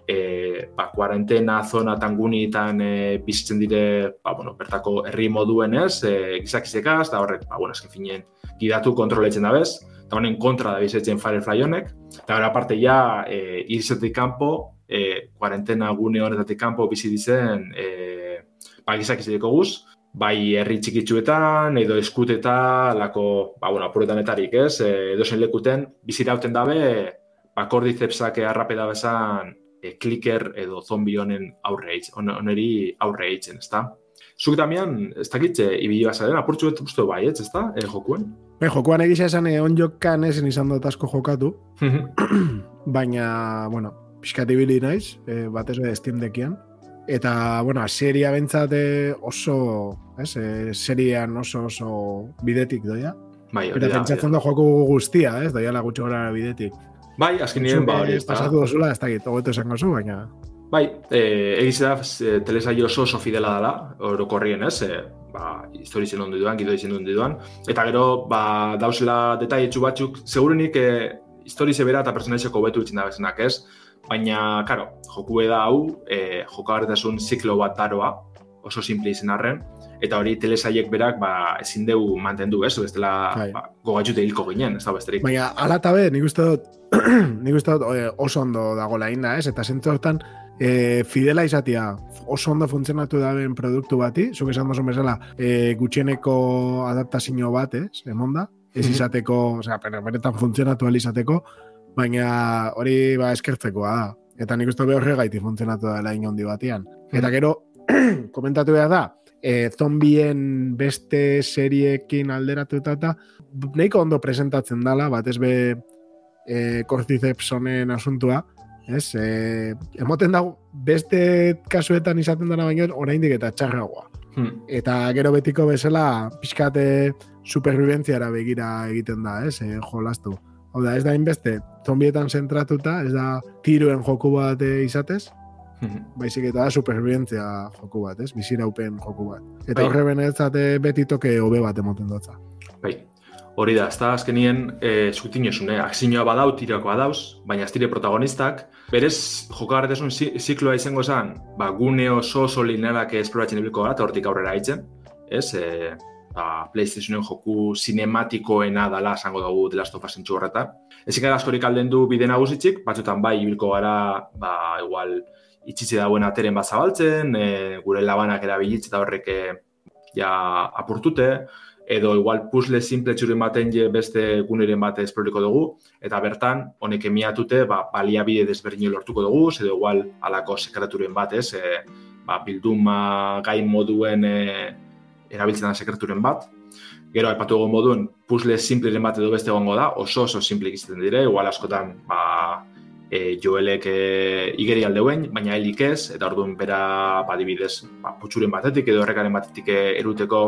Speaker 3: e, ba, kuarentena, zona, tangunitan e, bizitzen dire, ba, bueno, bertako herri moduen ez, e, gizakizekaz, da horrek, ba, bueno, azken finien, gidatu kontroletzen da bez, eta honen kontra da bizitzen Firefly honek, eta gara parte ja, e, irizetik kanpo, e, kuarentena gune horretatik kanpo bizi dizen, e, ba, gizakizeko guz, bai herri txikitsuetan edo eskuteta lako, ba, bueno, apuretanetarik, ez? E, edo zen lekuten, bizirauten dabe, ba, kordizepsak arrape da bezan, e, kliker edo zombi honen aurre on, oneri aurre eitzen, ez da? Zuk damian, ez dakit, e, ibili basaren, apurtxu bet uste bai, ez, ez da, e, jokuen?
Speaker 2: Bai, jokuan egisa esan, e, on jokan ezen izan dut asko jokatu, baina, bueno, pixkat ibili naiz, e, batez be Steam Deckian, Eta, bueno, seria bentsat eh, oso, ez, e, serian oso oso bidetik doia.
Speaker 3: Bai.
Speaker 2: Eta pentsatzen da joako guztia, ez, doia la gutxo gara bidetik.
Speaker 3: Bai, azken nien, ba, hori, ez
Speaker 2: da. Pasatu dozula, ez da, ogeto esango zu, baina...
Speaker 3: Bai, e, egiz da, e, telesai oso oso fidela dela, oro korrien, ez, e, ba, histori zen ondo duan, gido izen ondo duan. Eta gero, ba, dauzela detaietxu batzuk, segurenik e, histori zebera eta personaizeko betu itzen da bezenak, ez? Baina, karo, joku da hau, e, jokagarretasun ziklo bat daroa, oso simple izen arren, eta hori telesaiek berak ba, ezin dugu mantendu, ez? Bestela
Speaker 2: Bai.
Speaker 3: ba, gogatxute hilko ginen, ez da besterik.
Speaker 2: Baina, ala eta be, nik uste dut, nik uste dut oso ondo dago inda, ez? Eta zentzu hortan, e, fidela izatea, oso ondo funtzionatu daben produktu bati, zuk esan dozun bezala, e, gutxieneko adaptazio bat, ez? Emonda, ez
Speaker 3: Mhm.
Speaker 2: izateko, osea, pero benetan funtzionatu ahal izateko, baina hori ba eskertzekoa da. Eta nik uste behar gaiti funtzionatu dela inondi batian. Eta gero, komentatu behar da, e, zombien beste seriekin alderatuta eta nahiko ondo presentatzen dala, batez be e, Cordyceps honen asuntua, ez? E, emoten dago, beste kasuetan izaten dara baino, oraindik eta txarragoa.
Speaker 3: Hmm.
Speaker 2: Eta gero betiko bezala, pixkate superviventziara begira egiten da, ez? E, jolastu. Hau da, ez da inbeste, zombietan zentratuta, ez da tiruen joku bat eh, izatez,
Speaker 3: Hmm.
Speaker 2: baizik eta da superviventzia joku bat, ez? Biziraupen joku bat. Eta
Speaker 3: Bai.
Speaker 2: horre benetzate beti toke hobe bat emoten dutza.
Speaker 3: Bai, hori da, ez da azkenien e, zutinosune, akzinoa badau, tirakoa dauz, baina ez dire protagonistak, berez jokagarretasun zi- zikloa izango zen, ba, gune oso oso linealak esploratzen ibiliko gara, eta hortik aurrera haitzen, ez, e, ba, PlayStationen joku sinematikoena dala esango dugu The Last of Us horretan. Ezik askorik alden du bide nagusitzik, batzutan bai ibilko gara, ba, igual, itxitze dauen ateren bat zabaltzen, e, gure labanak erabilitz eta horrek e, ja apurtute, edo igual puzzle simple txurin baten je beste guneren bat esploriko dugu, eta bertan, honek emiatute, ba, baliabide desberdin lortuko dugu, edo igual alako sekreturen bat, ez, e, ba, bilduma gain moduen e, erabiltzen da sekreturen bat. Gero, aipatu dugu moduen, puzzle simpleren bat edo beste egongo da, oso oso simple izaten dire, igual askotan, ba, e, joelek e, igeri aldeuen, baina helik ez, eta orduan bera, badibidez, ba, putxuren batetik edo horrekaren batetik eruteko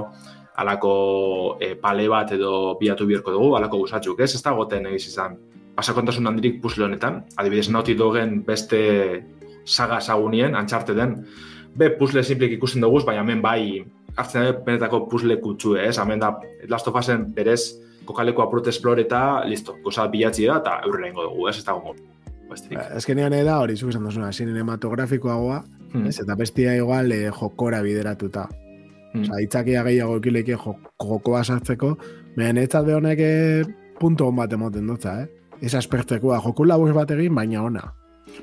Speaker 3: alako e, pale bat edo biatu biherko dugu, alako gusatzuk, ez? Ez da goten egiz izan. Pasakontasun handirik puzzle honetan, adibidez nauti dogen beste saga sagunien, antxarte den, be puzzle simplik ikusten dugu, baina hemen bai hartzen da benetako puzzle kutsu, ez? Hemen da Last of Usen berez kokaleko apurte esplore eta listo, goza bilatzi da eta aurrera ingo dugu, ez? Ez dago modu. Besterik.
Speaker 2: Ezkenean da hori, zuk esan duzuna, cinematografikoagoa,
Speaker 3: Hmm.
Speaker 2: ez? Eta bestia igual eh, jokora bideratuta.
Speaker 3: Hmm.
Speaker 2: Osa, itzakia gehiago ekileke jokoa sartzeko, baina ez honek eh, punto hon bat emoten dutza, eh? Ez aspertzekoa, joku labur bat egin, baina ona.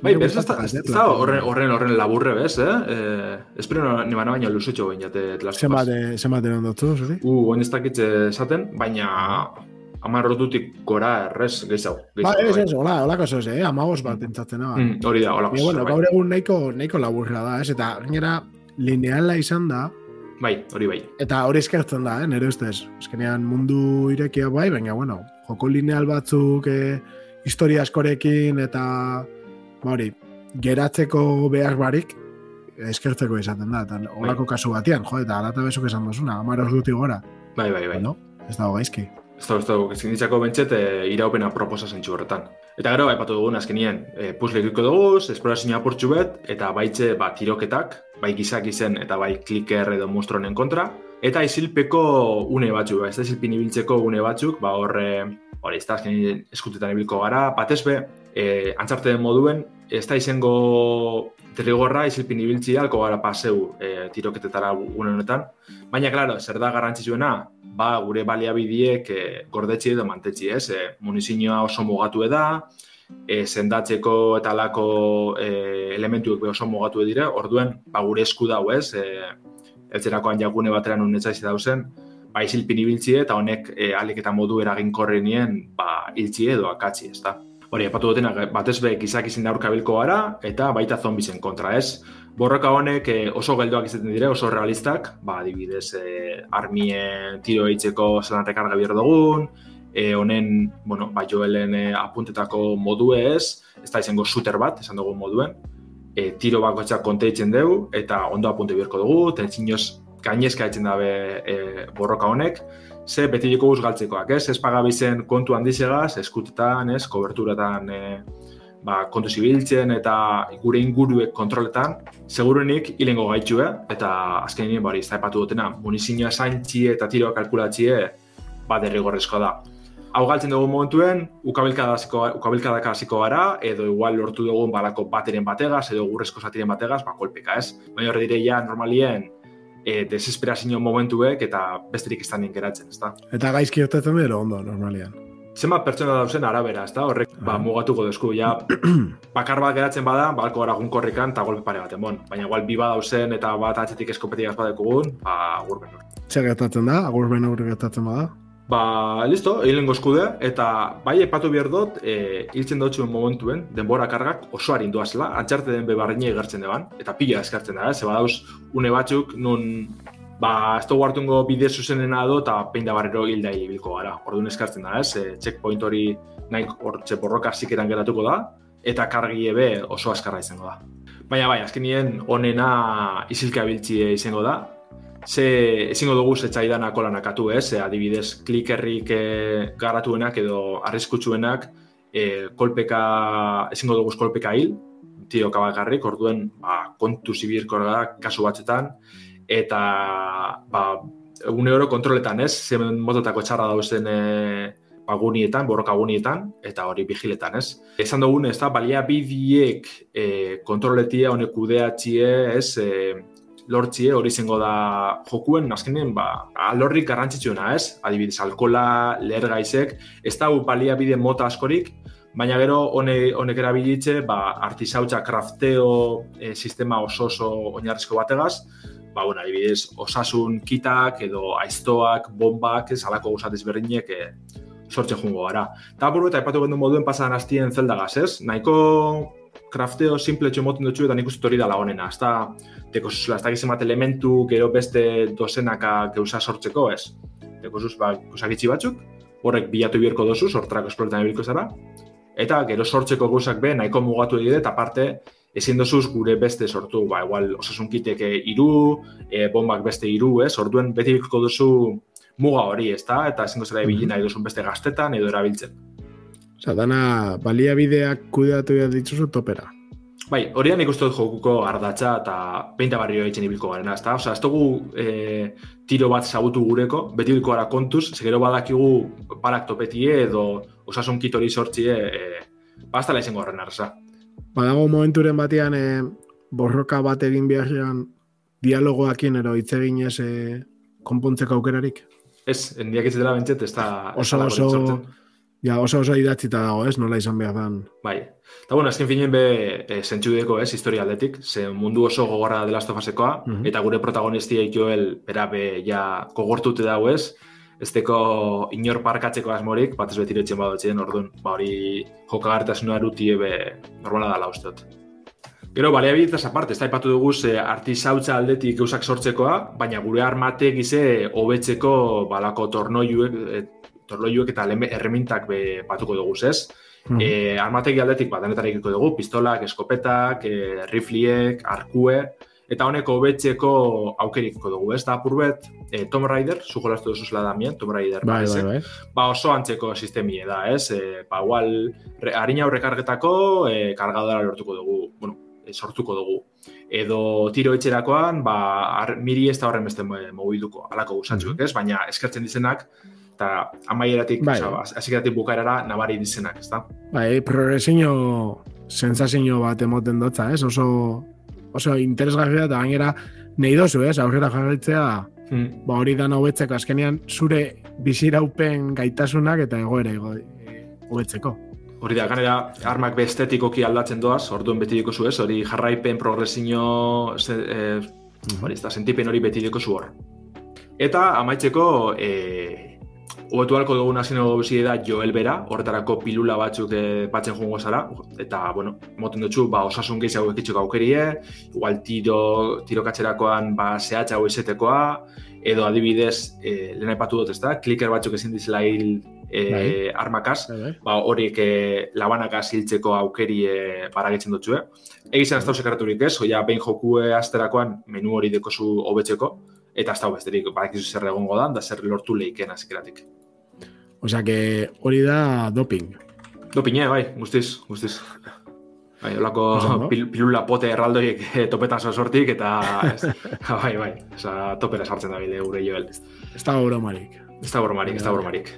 Speaker 3: Bai,
Speaker 2: Nire
Speaker 3: ez da, horren, horren, horren laburre bez, eh? eh espero ni bana baina lusutxo baina te Last of Us.
Speaker 2: eh, zenbat eran dutzu, zuri?
Speaker 3: U, oin ez dakit esaten, baina hamar ordutik gora errez gehiago.
Speaker 2: Ba, ez,
Speaker 3: bai.
Speaker 2: ez, hola, holako zuz, eh? Amagos bat entzatzen.
Speaker 3: Mm, hori da, hola.
Speaker 2: Baina, bueno, gaur egun nahiko, nahiko laburra da, ez? Eta gainera lineala izan da,
Speaker 3: Bai, hori bai.
Speaker 2: Eta hori eskertzen da, eh, nire ustez. Eskenean mundu irekia bai, baina, bueno, joko lineal batzuk, eh, historia askorekin, eta, ba hori, geratzeko behar barik, eskertzeko izaten da. Eta olako kasu batian, jo, eta alata bezuk esan duzuna, amar ordutik gora.
Speaker 3: Bai, bai, bai.
Speaker 2: Bueno, ez dago gaizki.
Speaker 3: Ez da, ez da, ezin ditzako bentset e, iraupena proposa zentsu horretan. Eta gero, aipatu dugun azkenien, e, puzzle ikiko dugu, esplorazioa apurtxu bet, eta baitze, ba, tiroketak, bai gizak izen eta bai kliker edo monstruonen kontra, eta isilpeko une batzuk, ba, ez da isilpin ibiltzeko une batzuk, ba, horre, hori, ez da azkenien eskutetan ibilko gara, batez be, e, antzarte den moduen, ez da izango derrigorra isilpin ibiltzi alko gara paseu e, tiroketetara une honetan, baina, klaro, zer da garrantzitsuena, ba, gure baliabidiek e, gordetzi edo mantetzi, ez? E, munizioa oso mugatu da, e, sendatzeko eta alako e, elementuek oso mugatu dire, orduen, ba, gure esku dau, ez? E, eltzerakoan jakune bateran unetzaiz dauzen, ba, izilpin ibiltzi eta honek e, alik eta modu eraginkorrenien, ba, hiltzi edo akatzi, ez da? Hori, epatu dutena, batez be, gizak izin bilko gara, eta baita zombisen kontra, ez? Borroka honek eh, oso geldoak izaten dire, oso realistak, ba, adibidez, eh, armien tiro eitzeko zelan rekarga bihar dugun, eh, honen, bueno, ba, joelen eh, apuntetako modu ez, ez da izango shooter bat, esan dugu moduen, eh, tiro bakoitzak konteitzen dugu, eta ondo apunte biharko dugu, tentzinoz gainezka etzen dabe eh, borroka honek, ze beti guz galtzekoak, ez? Ez pagabizen kontu handizegaz, eskutetan, ez, koberturatan, eh, ba, kontu zibiltzen eta gure inguruek kontroletan, seguruenik hilengo gaitxue, eta azken nien bari, ez da epatu dutena, munizioa zaintxie eta tiroa kalkulatxie, ba, derrigorrezko da. Hau galtzen dugu momentuen, ukabilkadak hasiko gara, edo igual lortu dugun balako bateren bategaz, edo gurrezko zatiren bategaz, ba, kolpeka ez. Baina horre direia, normalien, e, desesperazio momentuek eta besterik da geratzen, ez da.
Speaker 2: Eta gaizki urtetzen dira ondo, normalian.
Speaker 3: Zenbat pertsona dauzen arabera, ez da, horrek ba, ah. mugatuko duzku, ja, bakar bat geratzen bada, balko gara gunkorrikan eta golpe pare baten, bon. Baina igual bi badauzen eta bat atzetik eskopetik azpadekugun, ba, agur benur.
Speaker 2: Zer gertatzen da, agur benur gertatzen bada?
Speaker 3: Ba, listo, egin eskude, eta bai epatu behar dut, e, hiltzen dut momentuen, denbora kargak oso harin duazela, antxarte den bebarriñe egertzen deban, eta pila eskartzen da, eh? zeba dauz, une batzuk, nun, ba, ez dugu hartungo bide zuzenena do, eta pein da barrero hilda bilko gara, orduan eskartzen da, ez, e, checkpoint hori nahi hortxe borroka zikeran geratuko da, eta kargi ebe oso askarra izango da. Baina bai, azken nien, onena izilka biltzi izango da, ze ezingo dugu zetzaidan akolan akatu, ez? E, adibidez, klikerrik e, garatuenak edo arriskutsuenak e, kolpeka, ezingo dugu kolpeka hil, tiro kabakarrik, orduen ba, kontu zibirko da kasu batzetan, eta ba, egune oro kontroletan, ez? Zemen mototako txarra dauzen e, agunietan, borroka agunietan, eta hori vigiletan, ez? Esan dugun, ez da, balia bidiek e, kontroletia, honek udeatxie, ez? E, lortzie hori zengo da jokuen, azkenen, ba, alorrik garrantzitsuena, ez? Adibidez, alkola, leher gaizek, ez da balia bide mota askorik, baina gero honek honek erabilitze, ba, artisautza krafteo e, sistema oso oso oinarrizko bategaz, ba, bueno, adibidez, osasun kitak edo aiztoak, bombak, ez, alako guzat ezberdinek e, sortze jungo gara. Eta buru eta epatu gendu moduen pasan hastien zeldagaz, ez? Nahiko krafteo simple txomoten dutxu eta nik uste hori dala honena. Ez da, teko zuzula, ez da gizemat elementu, gero beste dozenaka geuza sortzeko, ez? Teko zuz, ba, kusakitzi batzuk, horrek bilatu bierko dozu, sortrak esploretan ebilko zara, eta gero sortzeko gauzak be, nahiko mugatu egide, eta parte, ezin dozuz gure beste sortu, ba, igual, osasun kiteke iru, e, bombak beste iru, ez? Orduen, beti bilko duzu muga hori, ez da? Eta ezin dozera ebilin nahi duzun beste gaztetan edo erabiltzen.
Speaker 2: Osa, dana, baliabideak kudeatu behar ditzuzu topera.
Speaker 3: Bai, hori nik uste dut jokuko ardatza eta peinta barrio egiten ibilko garen, ez da? Osa, ez dugu e, tiro bat zagutu gureko, beti ibilko gara kontuz, segero badakigu balak topetie edo osasun kitori sortzie, e, bastala izango horren arza.
Speaker 2: Badago momenturen batean e, borroka bat egin beharrean dialogoakin ero hitz egin ez e, konpontzeko aukerarik?
Speaker 3: Ez, endiak ez dela bentset, ez da...
Speaker 2: Oso, oso, Ja, oso oso idatzita dago, ez? Nola izan behar dan.
Speaker 3: Bai. Eta bueno, azken finen be e, zentxudeko, ez? Historia aldetik. Ze mundu oso gogorra dela estofasekoa. Mm -hmm. Eta gure protagonistia joel, bera be, ja, kogortute dago, ez? Ez teko inor parkatzeko asmorik, bat ez betire etxen badotzen, orduan, ba hori jokagartasuna erutie be normala dala usteot. Gero, balea bidetaz aparte, ez da ipatu dugu ze artizautza aldetik gauzak sortzekoa, baina gure armatek gize hobetzeko balako tornoiuek, torloiuek eta erremintak be, batuko dugu, ez? Mm. E, armategi aldetik bat, denetarikiko dugu, pistolak, eskopetak, e, rifliek, arkue, eta honeko betzeko aukeriko dugu, ez? Da, apurbet, e, Tom Raider, zu jolastu duzu zela damien, Tom Raider,
Speaker 2: bai, bai, bai.
Speaker 3: ba, oso antzeko sistemie da, ez? E, ba, igual, harina horrekargetako, e, kargadora lortuko dugu, bueno, sortuko dugu. Edo tiro etxerakoan, ba, ar, miri ez da horren beste mobiduko, alako gusatxuek, mm -hmm. ez? Baina, eskertzen dizenak, eta amaieratik, bai. azikeratik bukaerara nabari dizenak, ez da?
Speaker 2: Bai, progresio sensazio bat emoten dutza, ez? Oso, oso interesgarria eta gainera nahi dozu, ez? Aurrera jarritzea, hmm. ba hori da hobetzeko azkenean zure biziraupen gaitasunak eta egoera hobetzeko.
Speaker 3: Hori da, ganera, armak bestetikoki aldatzen doaz, orduan beti diko zu ez, hori jarraipen progresio, eh, hmm. hori ez da, sentipen hori beti diko zu hor. Eta amaitzeko, eh, Obetu halko dugun hasi nago da Joel Bera, horretarako pilula batzuk e, batzen jungo zara, eta, bueno, moten dutxu, ba, osasun gehiago ekitxuko aukerie, igual tiro, tiro katxerakoan, ba, zehatza izetekoa, edo adibidez, e, lehen aipatu dut ez da, kliker batzuk ezin dizela hil e, armakaz, bai, bai. ba, horiek e, labanakaz hiltzeko aukeri e, baragitzen dutxu, eh? Egizan ez da sekaraturik ez, oia behin jokue asterakoan menu hori dekozu hobetzeko, eta ez da besterik, badakizu zer egongo da, da zer lortu lehiken azkeratik.
Speaker 2: Osea, que hori da doping.
Speaker 3: Doping, eh, bai, guztiz, guztiz. Bai, olako pil, pilula pote erraldoiek eh, topetan sortik, eta ez, bai, bai, oza, topera sartzen da bide gure joel.
Speaker 2: Ez da bromarik.
Speaker 3: Ez da bromarik, ez da bromarik.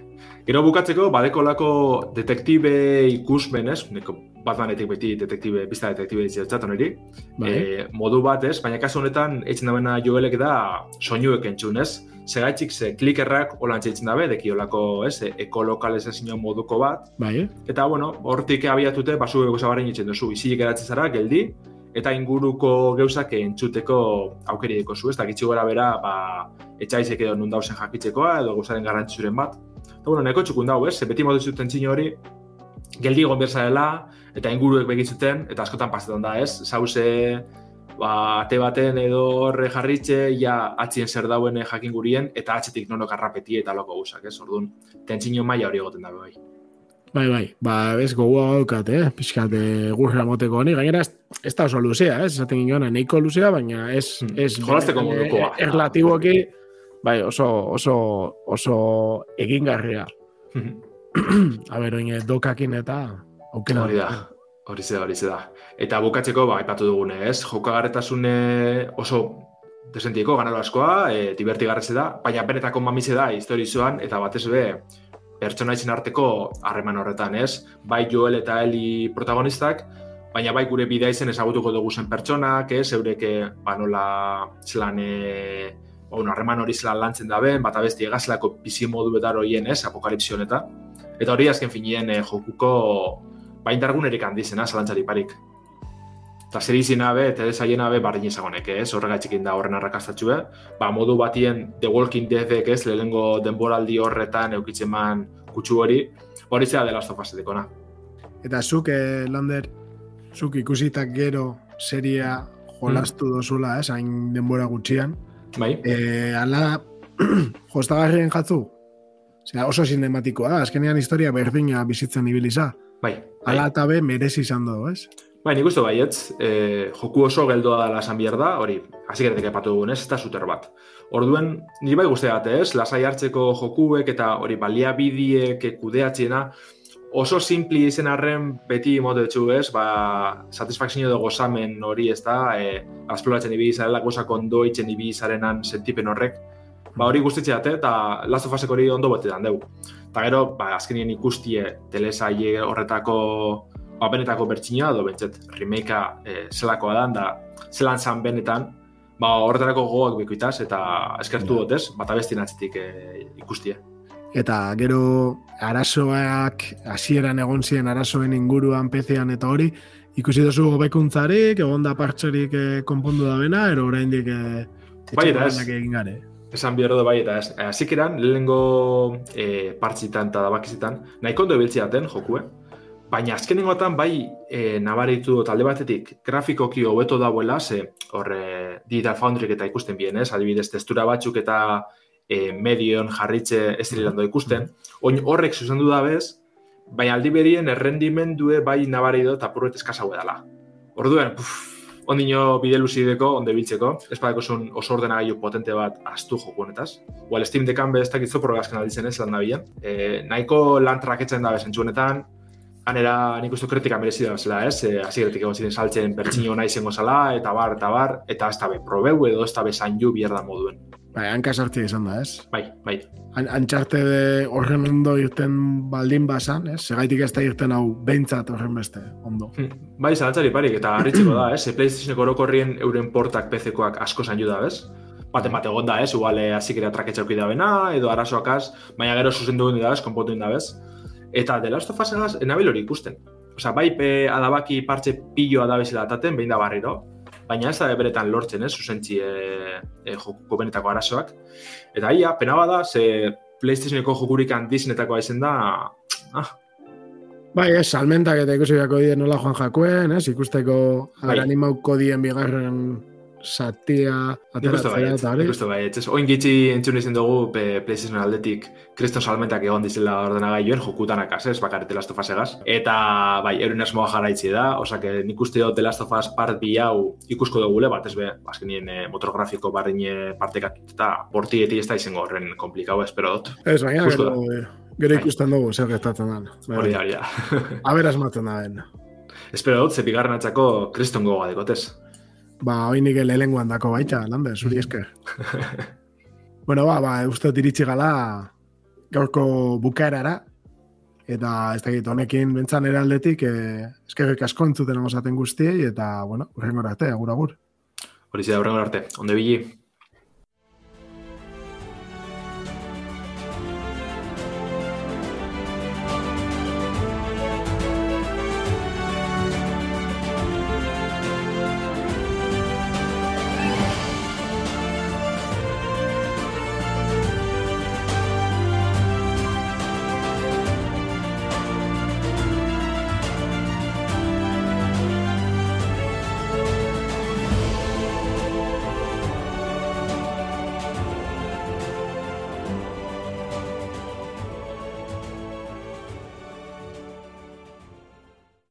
Speaker 3: Gero bukatzeko, badeko lako detektibe ikusmen, ez? Neko Batmanetik beti detektibe, pista detektibe ditzat oneri. Bai. E, modu bat, ez? Baina kasu honetan, eitzen dabena joelek da soinuek entzun, ez? Segaitxik ze klikerrak holan txaitzen dabe, deki olako, ez? Ekolokalizazio moduko bat.
Speaker 2: Bai.
Speaker 3: Eta, bueno, hortik abiatute, basu ego zabarren itzen duzu, izilik eratzen zara, geldi, eta inguruko geuzak entzuteko aukeri deko zu, ez? Da, gitsi gora bera, ba, etxaizek edo nundauzen jakitzekoa, edo guzaren garrantzuren bat. Eta, bueno, neko txukun dago, ez? Beti modu zuten hori, geldi egon dela, eta inguruek begitzuten, eta askotan pasetan da, ez? Zauze, ba, ate baten edo horre jarritxe, ja atzien zer dauen jakin gurien, eta atzetik nono garrapeti eta loko guzak, ez? Orduan, tentzino maila hori egoten dabe bai.
Speaker 2: Bai, bai, ba, ez gogoa haukat, eh? Piskat, e, gurra moteko honi, gainera ez, ez da oso luzea, ez? Esaten ginoan, neiko luzea, baina ez... Hmm. ez
Speaker 3: Jolazteko modukoa.
Speaker 2: Erlatiboki, bai, oso, oso, oso egingarria. Hmm. A ber, oin, dokakin eta
Speaker 3: aukera. Hori da, hori da, hori da. Eta bukatzeko, ba, ipatu dugune, ez? Jokagarretasune oso desentiko, ganaro askoa, e, divertigarretze da, baina benetako mamize da, historizoan, eta batez be, pertsona izin arteko harreman horretan, ez? Bai Joel eta Eli protagonistak, baina bai gure bidea izen ezagutuko dugu zen pertsonak, ez? Eureke, ba, nola, zelan, e, ba, harreman hori zelan lantzen da ben, bat abesti egazlako bizi modu betar horien, ez? Apokalipsi honetan. Eta hori azken finien eh, jokuko baindargunerik handizena, zalantzari parik. Eta zer izina be, eta ez aien abe bardin izagonek, ez? Horregatik da horren arrakastatxue. Ba, modu batien The Walking Deadek ez, lehenengo denboraldi horretan eukitzen man kutsu hori, hori zera dela estofazeteko, na.
Speaker 2: Eta zuk, eh, Lander, zuk ikusitak gero seria jolastu mm. dozula, ez, hain denbora gutxian.
Speaker 3: Bai.
Speaker 2: Eh, ala, jostagarrien jatzu, Osea, oso sinematikoa da, azkenean historia berdina bizitzen ibiliza.
Speaker 3: Bai. bai.
Speaker 2: Ala eta be merezi izan du, ez?
Speaker 3: Bai, nik uste baietz, e, joku oso geldoa dela esan behar da, hori, hasi geretek epatu dugun, ez, eta zuter bat. Orduen, nire bai guzti ez, lasai hartzeko jokuek eta hori balia bidiek kudeatziena, oso simpli izen arren beti mote txu, ez, ba, satisfakzio dugu gozamen hori, ez da, e, azploratzen ibizarela, gozak ondo itzen ibizarenan sentipen horrek, ba, hori guztitzea dute, eta Last of Usek hori ondo bote dan dugu. Eta gero, ba, azkenien ikustie telesaile horretako ba, benetako bertxina, edo bentset, remakea e, zelakoa da, da zelan zan benetan, ba, horretarako gogoak bekuitaz, eta eskertu yeah. dutez, bat abestien atzitik e, ikustie.
Speaker 2: Eta gero arazoak, hasieran egon ziren arazoen inguruan pezean eta hori, ikusi duzu gobekuntzarik, egon da partxerik e, konpondu da bena, ero oraindik e,
Speaker 3: bai, egin gare. Esan bihar da bai, eta hasik eran, lehenengo e, partzitan eta dabakizitan, nahi kondo ebiltzea den jokue, baina azkenengo bai e, nabaritu talde batetik grafikoki hobeto dauela, ze horre Digital Foundry eta ikusten bien, ez? Adibidez, testura batzuk eta e, medion jarritze esterilando ikusten. Oin horrek zuzendu da bez, baina aldi berien errendimendue bai nabaritu eta purret eskasa dela. Orduen, puf, ondino bide luzideko, onde biltzeko, ez badeko zuen oso ordenagailu potente bat astu joku honetaz. Well, Steam Deckan be ez dakitzo probazken alditzen ez lan nabien. E, nahiko lan traketzen da bezentzu honetan, anera nik uste kritika merezi da zela, ez? E, Aziretik egon ziren saltzen pertsino nahi zengo zala, eta bar, eta bar, eta ez da be probeu edo ez da be zanju bierda moduen.
Speaker 2: Bai, hanka sartzea izan da, ez?
Speaker 3: Bai, bai.
Speaker 2: An antxarte de horren ondo irten baldin basan, ez? Segaitik ez da irten hau behintzat horren beste, ondo.
Speaker 3: Hmm. Bai, zalantzari parik, eta harritzeko da, ez? E PlayStationeko orokorrien euren portak PC-koak asko zan da, ez? Baten bat egon da, ez? Ugale azikera traketxa da bena, edo arazoak az, baina gero zuzen duen da, ez? Konpotu da, ez? Eta de Last of Us enabil hori ikusten. Osa, bai, pe adabaki partxe pilloa da bezala ataten, behin da barriro, baina ez da beretan lortzen, ez, zuzentzi e, e, jokuko benetako arazoak. Eta ia, pena bada, ze PlayStationeko jokurik handizinetako aizen da, ah.
Speaker 2: Bai, ez, salmentak eta ikusi beharko dien nola joan jakuen, ez, ikusteko bai. animauko dien bigarren satia
Speaker 3: ateratzea eta hori. Ikustu bai, etxez, oin gitzi entzun izan dugu pe, PlayStation aldetik kriston salmentak egon dizela ordenagailuen jokutan akaz, ez, bakarete Last of Us Eta, bai, erun esmoa jaraitzi da, osak, nik uste dut The Last of Us part bi hau ikusko dugule, bat ez be, azkenien eh, motorgrafiko barrine partekat eta portieti ez da izango horren komplikau, espero dut.
Speaker 2: Ez, baina, gero, gero ikusten dugu, zer gertatzen da.
Speaker 3: Hori da, hori da.
Speaker 2: Aber asmatzen da,
Speaker 3: espero dut, ze bigarren atzako kriston gogoa dekotez.
Speaker 2: Ba, hoi nike lehenguan dako baita, lande, zuri esker. bueno, ba, ba, uste iritsi gala gaurko bukaerara, eta ez dakit honekin bentzan eraldetik, eh, eskerrik asko entzuten amazaten guztiei, eta, bueno, urrengo arte, agur, agur.
Speaker 3: Hori zida, urrengo arte, onde bili?